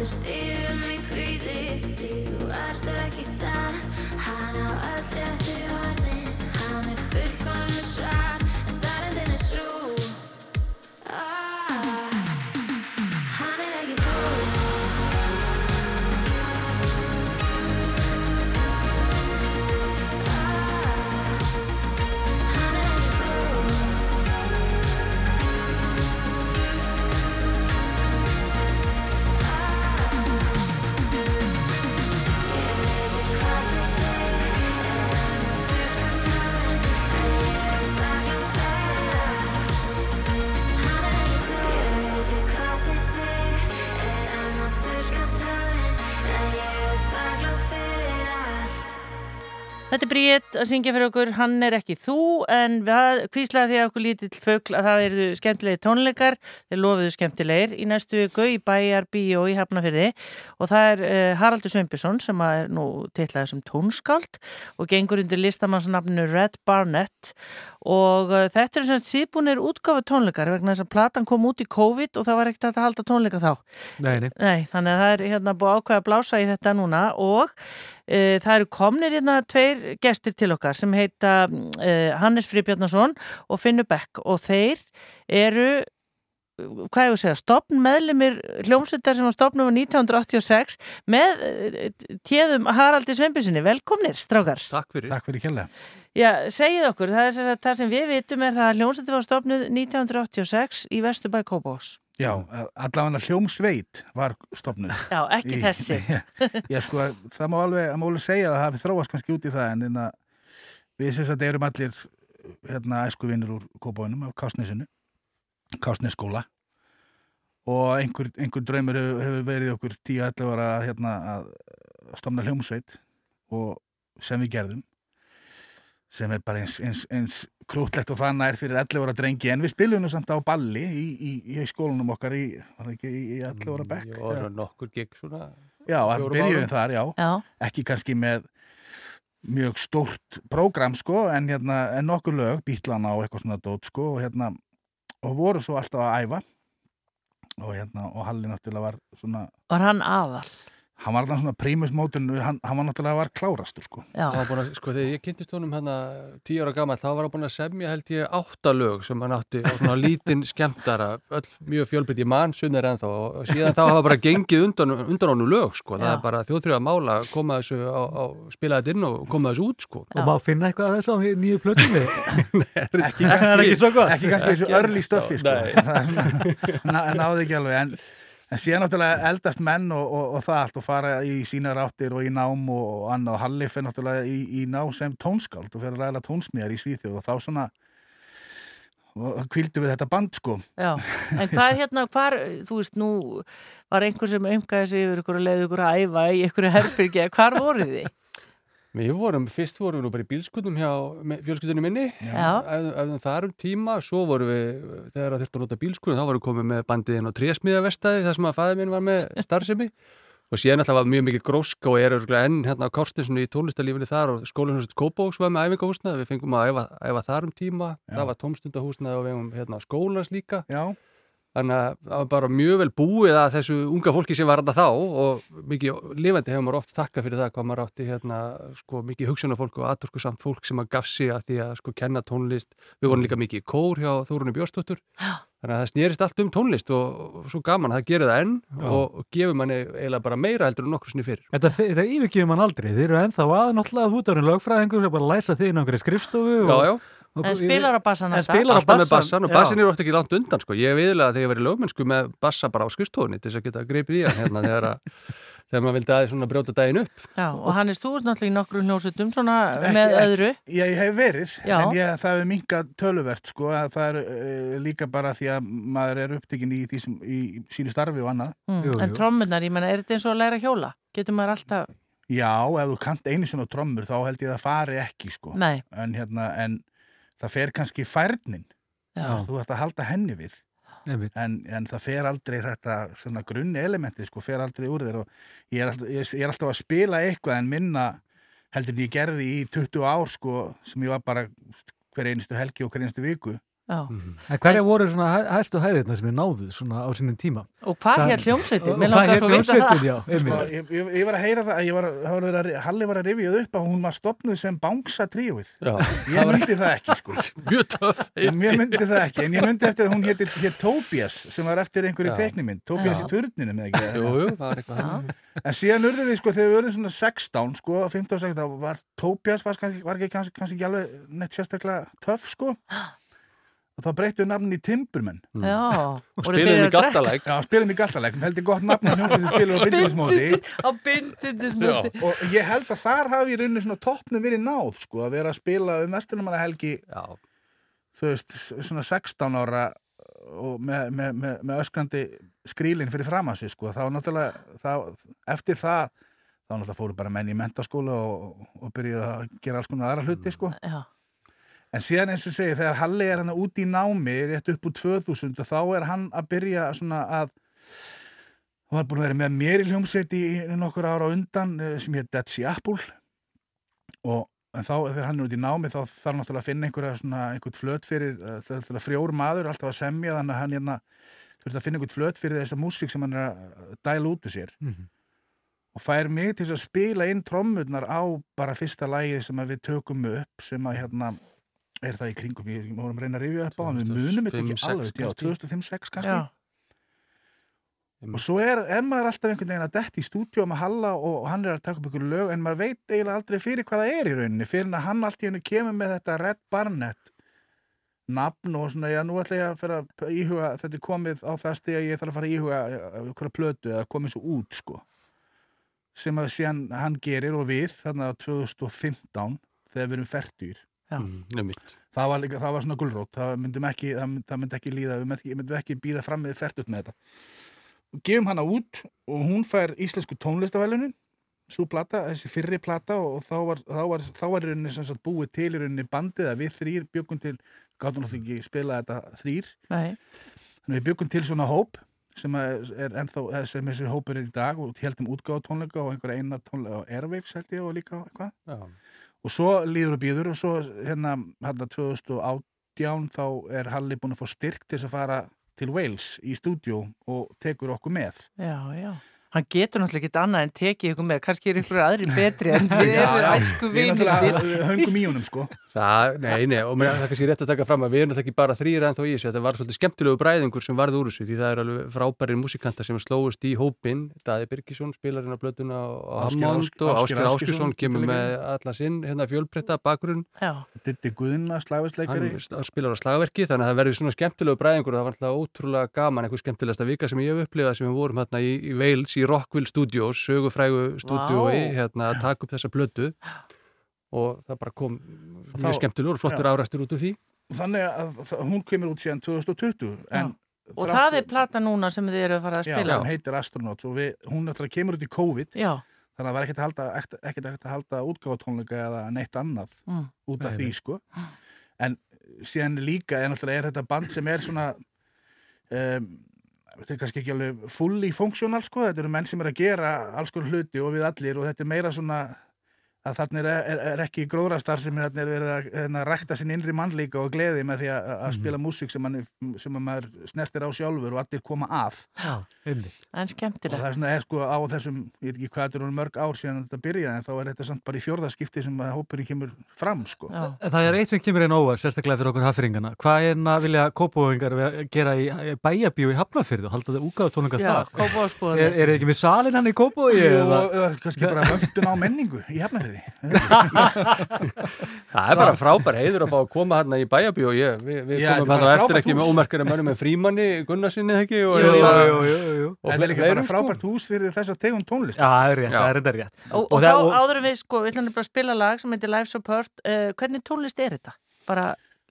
að hellast yfir mig kvíði því þú ert ekki þar. Hann á öll réttu að syngja fyrir okkur, hann er ekki þú en við kvíslaði því okkur lítill fögl að það eru skemmtilegi tónleikar, þeir lofuðu skemmtilegir í næstu viku í Bæjar Bíó í Hafnafyrði og það er uh, Haraldur Sveinbjörnsson sem er nú titlaði sem tónskáld og gengur undir listamannsnafninu Red Barnett og uh, þetta eru svona síðbúnir útgáfu tónleikar vegna þess að platan kom út í COVID og það var ekkert að halda tónleika þá. Nei, nei. Nei, þannig að það er hérna búið að ákveða að blása í þetta núna og uh, það eru komnir hérna tveir gestir til okkar sem heita uh, Hannes Fribjarnason og Finnur Beck og þeir eru hvað ég að segja, stopn meðlimir hljómsveitar sem var stopnum á 1986 með uh, téðum Haraldi Sveinbjörnsinni. Velkomnir, strákar. Takk fyrir. Takk fyrir kjalla. Já, segið okkur, það er sem, sagt, það sem við vitum er það að hljómsveitir var stopnuð 1986 í Vesturbæ Kópás. Já, allavega hljómsveit var stopnuð. Já, ekki þessi. Já, sko, það má alveg, það má alveg segja að það hafi þróast kannski út í það en inna, við sem sagt erum allir hérna æskuvinnur úr Kópáinum af Kásnesinu Kásnesskóla og einhver, einhver draumur hefur, hefur verið okkur 10-11 ára að, hérna, að stofna hljómsveit og sem við gerðum sem er bara eins, eins, eins krútlegt og þannig er fyrir 11 ára drengi en við spilum nú samt á balli í, í, í skólanum okkar í, það í 11 ára bekk Já, svona nokkur gig svona Já, byrjuðum árum. þar, já. Já. Ekki kannski með mjög stórt prógram, sko, en, hérna, en nokkur lög, bítlana og eitthvað svona dót, sko, og hérna, og voru svo alltaf að æfa og hérna, og Halli náttúrulega var svona, Var hann aðal? Hann var alltaf svona prímus mótun, hann, hann var náttúrulega var klárastur, sko. Já. Hann að, sko, þegar ég kynntist honum hérna tíu ára gammal, þá var hann búin að semja held ég átta lög sem hann átti og svona lítinn skemmtara, öll mjög fjölbrytt í mann, sunnir ennþá og síðan þá hafa bara gengið undan, undan honum lög, sko, það Já. er bara þjóðþrjóða mála að koma þessu á, á spila þetta inn og koma þessu út, sko. Og má finna eitthvað að þessu á nýju plötunni? Ekki er kannski, ekki svo gott. ekki kannski þessu ennþá. stuffi, sko. Nei. Það er svona- ná- náði ekki alveg, en, en síðan náttúrulega eldast menn og, og, og það allt og fara í sínar áttir og í nám og, annað. Og Halli fyrir náttúrulega í, í ná sem tónskáld og fyrir að ræða tónsmíðar í Svíþjóð og þá svona kvildu við þetta band sko. Já, en hvað hérna, hvar, þú veist, nú var einhver sem umgæði sig yfir ykkur og leiði ykkur að æfa í ykkur herbyrgi, hvar voruð þið? Við vorum, fyrst vorum við nú bara í bílskutum hjá fjölskyldunni minni, Já. Æfðum- æfðum þar um tíma, svo vorum við, þegar það þurfti að nota bílskutum, þá vorum við komið með bandið inn á trésmiðavestæði, þar sem að fæði minn var með starfsemi og síðan alltaf var mjög mikið gróska og er örugglega enn hérna á Kárstinsson í tónlistarlífinni þar og skólanhúsið Kópóks var með æfingahúsnað, við fengum að æfa, æfa þar um tíma, það var tómstundahúsnað og við hefum hérna skólans líka. Já. Þannig að það var bara mjög vel búið að þessu unga fólki sem var þetta þá og mikið lifandi hefur maður oft þakka fyrir það hvað maður átti hérna sko mikið hugsunarfólk og aðtorku samt fólk sem að gaf sig að því að sko kenna tónlist. Við vorum líka mikið í kór hjá Þórunni Bjórstóttur. Þannig að það snýrist allt um tónlist og, og svo gaman að það gerir það enn Já. og, og gefur manni eiginlega bara meira heldur en nokkur sinni fyrir. Þetta, þetta yfirgefur mann aldrei, þið eru ennþá að náttúrulega er bara að og, já. og, En spilar En spilar á Alltaf með bassan og bassin er ofta ekki langt undan sko. Ég viðlega þegar ég var í lögmennsku með bassa bara á skrifstofunni til þess að geta greipið í hann hérna þegar, að, þegar maður vildi aðeins svona brjóta daginn upp. Já, og Hannes, þú ert náttúrulega í nokkru hljósutum svona Ekki- með ekki- öðru. Ég hef verið, Já. en ég, það hefur minkað töluvert sko, að það er uh, líka bara því að maður er upptekinn í, sem, í sínu starfi og annað. Mm. En trommunar, ég menna, er þetta eins og að læra að hjóla? Getur maður alltaf, Já, ef þú kant einu svona trommur þá held ég að það fari ekki sko. Nei. En, hérna, en það fer kannski færnin. Já. Þú ert að halda henni við. En, en það fer aldrei þetta svona grunni elementi sko, fer aldrei úr þér og ég er, alltaf, ég, ég er alltaf að spila eitthvað en minna heldur en ég gerði í 20 ár sko, sem ég var bara hver einustu helgi og hver einustu viku. Já. En hverja voru svona hæ- hæstu hæðirna sem við náðuð svona á sínum tíma? Og hvað hét hljómsveitin? Og hvað hljómsveitin, það. já, Sko, ég, ég, ég var að heyra það, ég var, það var að, Halli var að rifjuð upp að hún var stopnuð sem bánsa tríuð. Já. Ég myndi það ekki, sko. Mjög töff. Ég myndi það ekki, en ég myndi eftir að hún hétt hét Tobias, sem var eftir einhverju Já. teiknimynd. Tobias Já. í turninu, með ekki. Jú, jú, það var eitthvað. En síðan urðum við, sko, þegar við urðum svona 16, sko, 15 og 16, var Tobias, var, var ekki, kannski, kannski ekki alveg neitt sérstaklega töff, sko. Og þá breyttum við nafnin í Timberman. Já. Og spiluðum í Galtalæk. Já, spilum í Galtalæk. Heldur gott nafn að hljómsveitin spilur á bindindismóti. Á bindindismóti. Og ég held að þar hafi í rauninni svona toppnum verið náð, sko, að vera að spila um vestunumanna helgi, Já. þú veist, svona 16 ára og með, með, með, með öskrandi skrílinn fyrir fram að sig, sko. Þá náttúrulega, þá, eftir það, þá náttúrulega fóru bara menn í mentaskóla og, og byrjuðu að gera alls konar aðra hluti, sko. Já. En síðan eins og segi, þegar Halli er hann út í námi, rétt upp úr 2000, og þá er hann að byrja svona að hann var búin að vera með mér í hljómsveit í nokkur ára undan eh, sem hétt Dead Sea Apple og en þá þegar hann er út í námi þá þarf hann náttúrulega að finna einhverja svona einhvert flöt fyrir, eh, það er náttúrulega frjór maður alltaf að semja þannig að hann hérna þurft að finna einhvert flöt fyrir þessa músík sem hann er að dæla út úr sér Mhm. og fær mig til að spila inn trommurnar á bara fyrsta lagið sem við tökum upp sem að hérna er það í kringum, við vorum að reyna að rifja upp á hann við munum þetta ekki 2005, alveg, já, kannski. 2005-06 kannski Já. og svo er, er maður alltaf einhvern veginn að detti í stúdíu með Halla og hann er að taka upp ykkur lög en maður veit eiginlega aldrei fyrir hvað það er í rauninni fyrir að hann allt í hennu kemur með þetta Red Barnett nafn og svona, já, nú ætla ég að fyrir að íhuga, þetta er komið á það stið að ég þarf að fara að íhuga ykkur plötu eða komið svo út, sko sem að síðan hann gerir og við þarna á 2015 þegar við erum færtýr Mm, það, var líka, það var svona gulrót. Það myndum ekki, það myndi, það myndi ekki líða. Við myndum ekki, myndum ekki býða fram með fært með þetta. Og gefum hana út og hún fær íslensku tónlistavælunin svo plata, þessi fyrri plata og þá var, þá var, þá var í rauninni sem sagt búið til í rauninni bandið að við þrýr byggum til, gáttum náttúrulega ekki spila þetta þrýr Nei. þannig við byggum til svona hóp sem er ennþá, eða sem þessi hópur er í dag og heldum útgáða tónleika og einhverja eina tónleika á Airwaves held ég og líka eitthvað. Já. Og svo líður og býður og svo hérna, hérna 2018 þá er Halli búin að fá styrk til að fara til Wales í stúdjó og tekur okkur með Já, já. Hann getur náttúrulega ekki annað en tekið ykkur með, kannski er ykkur aðri betri en við erum æsku Við vinir. náttúrulega höngum í honum sko. Það, nei, nei, og mér, það er kannski rétt að taka fram að við erum þetta ekki bara þrýra en þá í þessu, þetta var svolítið skemmtilegu bræðingur sem varði úr þessu, því það er alveg frábærir músikanta sem slóist í hópin, Daði Birgisson spilarinn á blötuna og Hammond og Áskir Áskilsson kemur með alla sinn, hérna fjölbreytta bakgrunn. Ditti Guðna, slagversleikari í, Rockville Studios sögufrægu stúdiói Vá. hérna að taka upp þessa blödu og það bara kom þá- mjög skemmtilegur og flottur Já. árastur út úr því þannig að hún kemur út síðan 2020 en Og þrátt- það er plata núna sem þið eru að fara að Já, spila sem heitir Astronauts og við, hún náttúrulega kemur út í COVID Já. þannig að það var ekkert að halda, ekkert, ekkert að halda útgáfatónleika eða neitt annað Mm. út af Nei, því sko en síðan líka er náttúrulega er þetta band sem er svona um, þetta er kannski ekki alveg fully functional sko, þetta eru menn sem er að gera alls konar hluti og við allir og þetta er meira svona að þarna er, er, er ekki gróðrastar sem er, er verið að, hérna, rækta sinn innri mannlíka og gleði með því að, að spila músík sem, sem að maður snertir á sjálfur og allir koma að Já, einmitt. En og skemmtilegt. það er svona er sko á þessum ég veit ekki hvað þetta er mörg ár síðan þetta byrjaði en þá er þetta samt bara í fjórðaskipti sem að hópurinn kemur fram sko En það er eitt sem kemur einn óvar, sérstaklega fyrir okkur hafðringana. Hvað er að vilja kópóingar gera í í bæjabíu í Hafnarfyrðu? Halda þau úgáðu tónleika Já, þar? Kópavogsbúðinni. Þið ekki með salin hann í kópói? Jú, eða kannski bara vöndun á menningu í hefnafriði Það er bara frábær heiður að fá að koma hérna í bæjabí og ég, við, við Já, komum þetta hérna bara eftir ekki með hús. ómerkari mönnum með frímanni Gunnarsinni ekki og, Jú, hérna- jú, jú, jú, jú. og Þetta er líka bara sko. frábært hús fyrir þess að tegum tónlist Já, það er rétt, það er þetta rétt. Og, og, það- þá áður en við, sko, við ætlum bara að spila lag sem heitir Life Support. Uh, hvernig tónlist er þetta? Bara,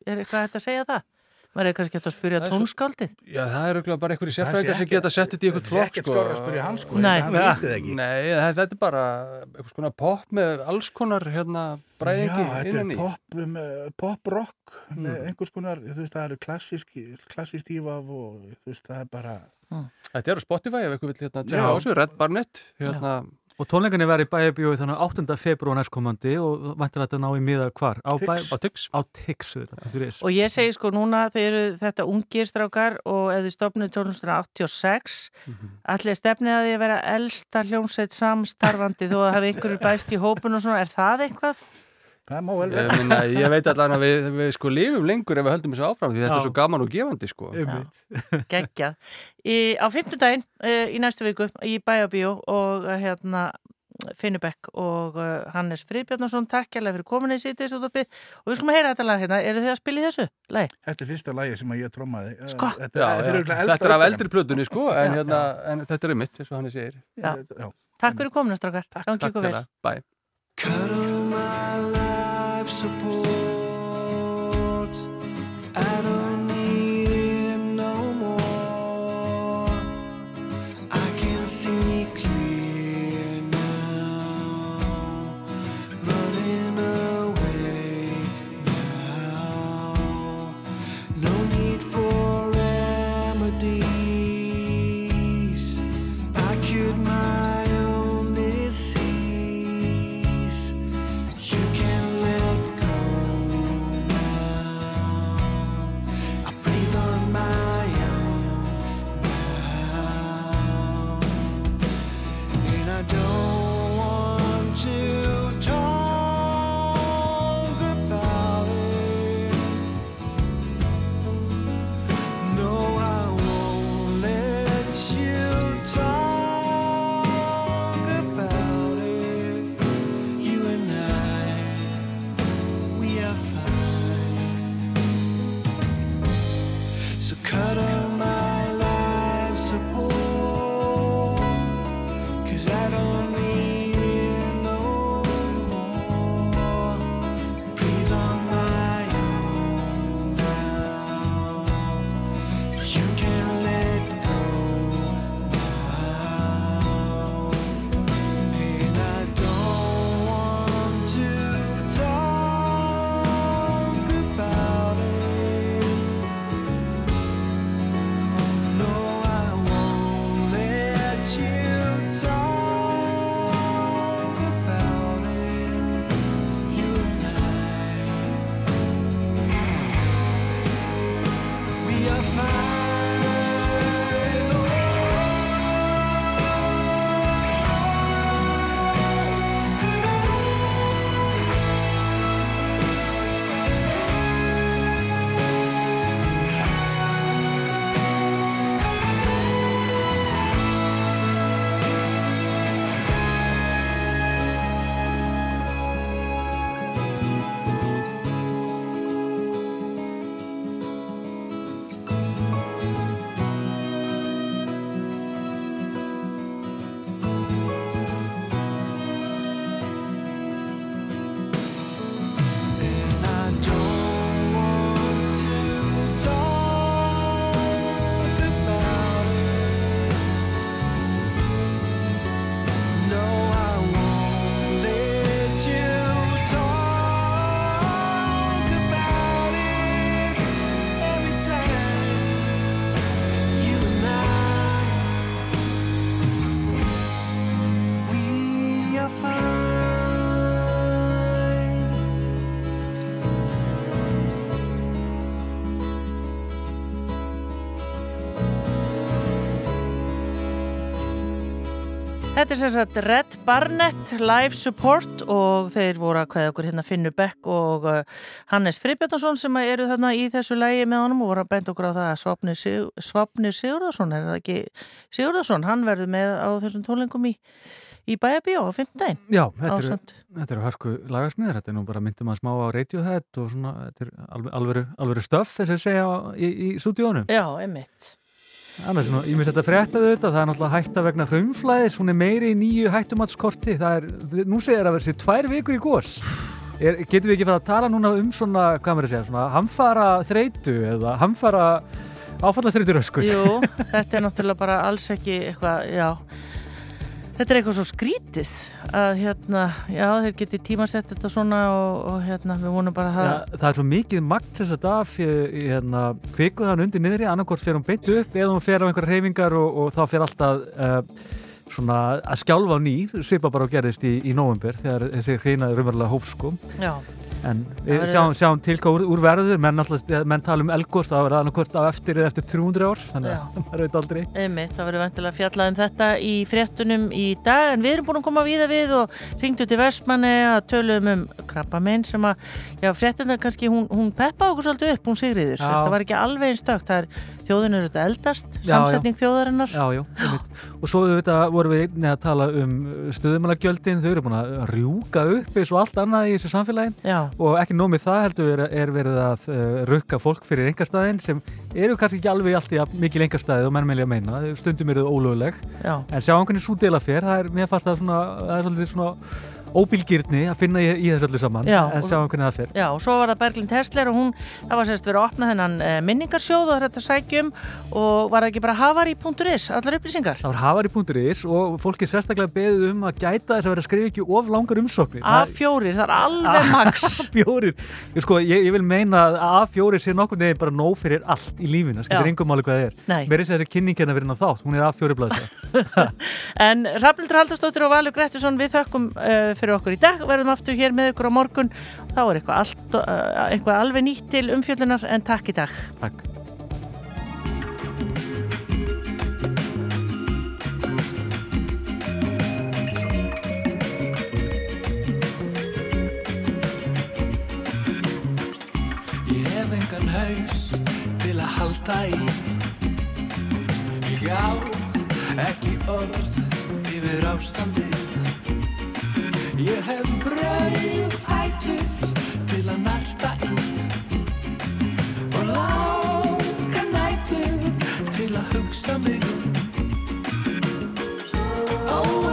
er eitthvað að segja það? Maður er kannski hægt að spyrja Það er tónskáldið. Já, það er auðvitað bara einhverju Það sé sérfræðingar sem geta sett þetta í eitthvað það sé flokk ekkert sko. skárra að spyrja hann, sko, Nei. það ekki. Nei, það- þetta er bara eitthvað svona pop með alls konar hérna bræðingi Já, þetta innan er í pop, um, pop rock með Mm. einhvers konar, þú veist, það eru klassísk klassísk ífaf og þú veist, það er bara Þetta er á Spotify ef eitthvað vil hérna Já. tjekka á þessu, Red Barnett hérna, Og tónleikinni verði í bæjabíu þannig 8. februar næstkomandi og væntir þetta ná í miða hvar? Á Tix. bæ- á Tix Á Tix, auðvitað. Og ég segi sko núna, þeir eru þetta ungir strákar og ef þið stopnið tónlistina 86, allir stefnið að því að vera elsta hljómsveit samstarfandi þó að hafi einhverju bæst í hópun og svona, er það eitthvað? Það má vel ég, vera. minna, ég veit allan að við, við sko lifum lengur ef við höldum þessu áfram því þetta Já. er svo gaman og gefandi sko. Í, á fimmtudaginn uh, í næstu viku í Bæjabíó og uh, hérna Finnubekk og uh, Hannes Friðbjarnarsson takk hérlega fyrir kominni í sítið og við skulum að heyra þetta lag hérna, eru þið að spila í þessu? Lagi? Þetta er fyrsta lagi sem að ég trommaði. Uh, Sko. Þetta, Já, þetta er Þetta er af eldri plötunni sko en, hérna, en þetta er mitt, eins og hann segir. Já. Já. Takk fyrir kominna strákar, gangi Takk ykkur support. Þetta er sem sagt Red Barnett Live Support og þeir voru að kveða okkur hérna Finnur Beck og uh, Hannes Friðbjarnason sem eru þarna í þessu lægi með honum og voru að benda okkur á það að Svapnir, Sig Svapnir Sigurðarsson, er það ekki Sigurðarsson, hann verður með á þessum tónlingum í, í Bæjabíó á 15. Já, þetta eru, hörku lagasmiðar, þetta er nú bara myndum að smá á Radiohead og svona, þetta er alveg, alvöru, alvöru stöff þess að segja í, í stúdíónu. Já, einmitt. Annars, ég myndi þetta fréttaðu þetta, það er náttúrulega hætta vegna hraunflæðis, hún er meiri í nýju hættumatskorti, það er, nú segir að verði sér tvær vikur í gós. Getum við ekki fara að tala núna um svona, hvað maður að segja, svona hamfara þreitu eða hamfara áfallastreitur öskur? Jú, þetta er náttúrulega bara alls ekki eitthvað, já Þetta er eitthvað svo skrítið að hérna, já þeir geti tímasett þetta svona og, og hérna við vonum bara að Já, það er svo mikið magt þess að í hérna, kvikuð hann undir niðri annarkort fer hún beint upp eða hún fer á einhverja reyfingar og, og þá fer alltaf uh, svona að skjálfa ný svipa bara og gerðist í, í november þegar þessi hreina raunverulega hóf sko Já. En við sjáum, sjáum til hvað úr, úr verður. Menn, menn tala um elgos það verður annarkort á eftir eða eftir 300 ár þannig að maður veit aldrei. Einmitt, það verður vantilega fjallað um þetta í fréttunum í dag en við erum búin að koma víða við og ringdu til Vestmanni að töluðum um krabbamein sem að, já fréttina kannski hún, hún peppaði okkur svolítið upp, hún Sigriður þetta var ekki alveg einn stökt, það er þjóðin eru þetta eldast, Já, samsetning þjóðarinnar Já, já, einmitt. og svo auðvitað vorum við einnig að tala um stöðumælagjöldin, þau eru búin að rjúka upp eins og allt annað í þessu samfélagi Já. og ekki nómið það heldur er, er verið að uh, rukka fólk fyrir engarstaðin sem eru kannski ekki alveg allt í að mikil engarstaðið og menn meðlega meina, stundum eru þau ólöguleg Já. en sjá hvernig svo dela fer, það er, mér fannst það svona, það er svolítið svona óbylgirni að finna í, í þessu öllu saman Já, en og- sjá hvernig það fer. Já, og svo var það Berglind Hersler og hún, það var sérst verið að opna þennan e, minningarsjóð og þetta sækjum og var það ekki bara havari.is, allar upplýsingar? Það var hafari.is og fólk er sérstaklega beðið um að gæta þess að vera að skrifa ekki of langar umsóknir. A4, það er alveg max. A4, ég, sko, ég, ég vil meina að A4 sé nokkur neginn bara nóg fyrir allt í lífinu, það skilur engum máli hvað það er. Nei. Mér er þess að hérna fyrir ná þátt, hún A4 blaðsja En Rafnildur Haldarsdóttir og Valur Grettisson við þökkum fyrir okkur í dag. Verðum aftur hér með ykkur á morgun. Þá er eitthvað, allt, uh, eitthvað alveg nýtt til umfjöllunar en takk í dag. Takk. Ég hef engan haus til að halda í. Ég á ekki orð yfir ástandi Ég hef brauð fætur til að narta í. Og láka nætur til að hugsa mig um. Ó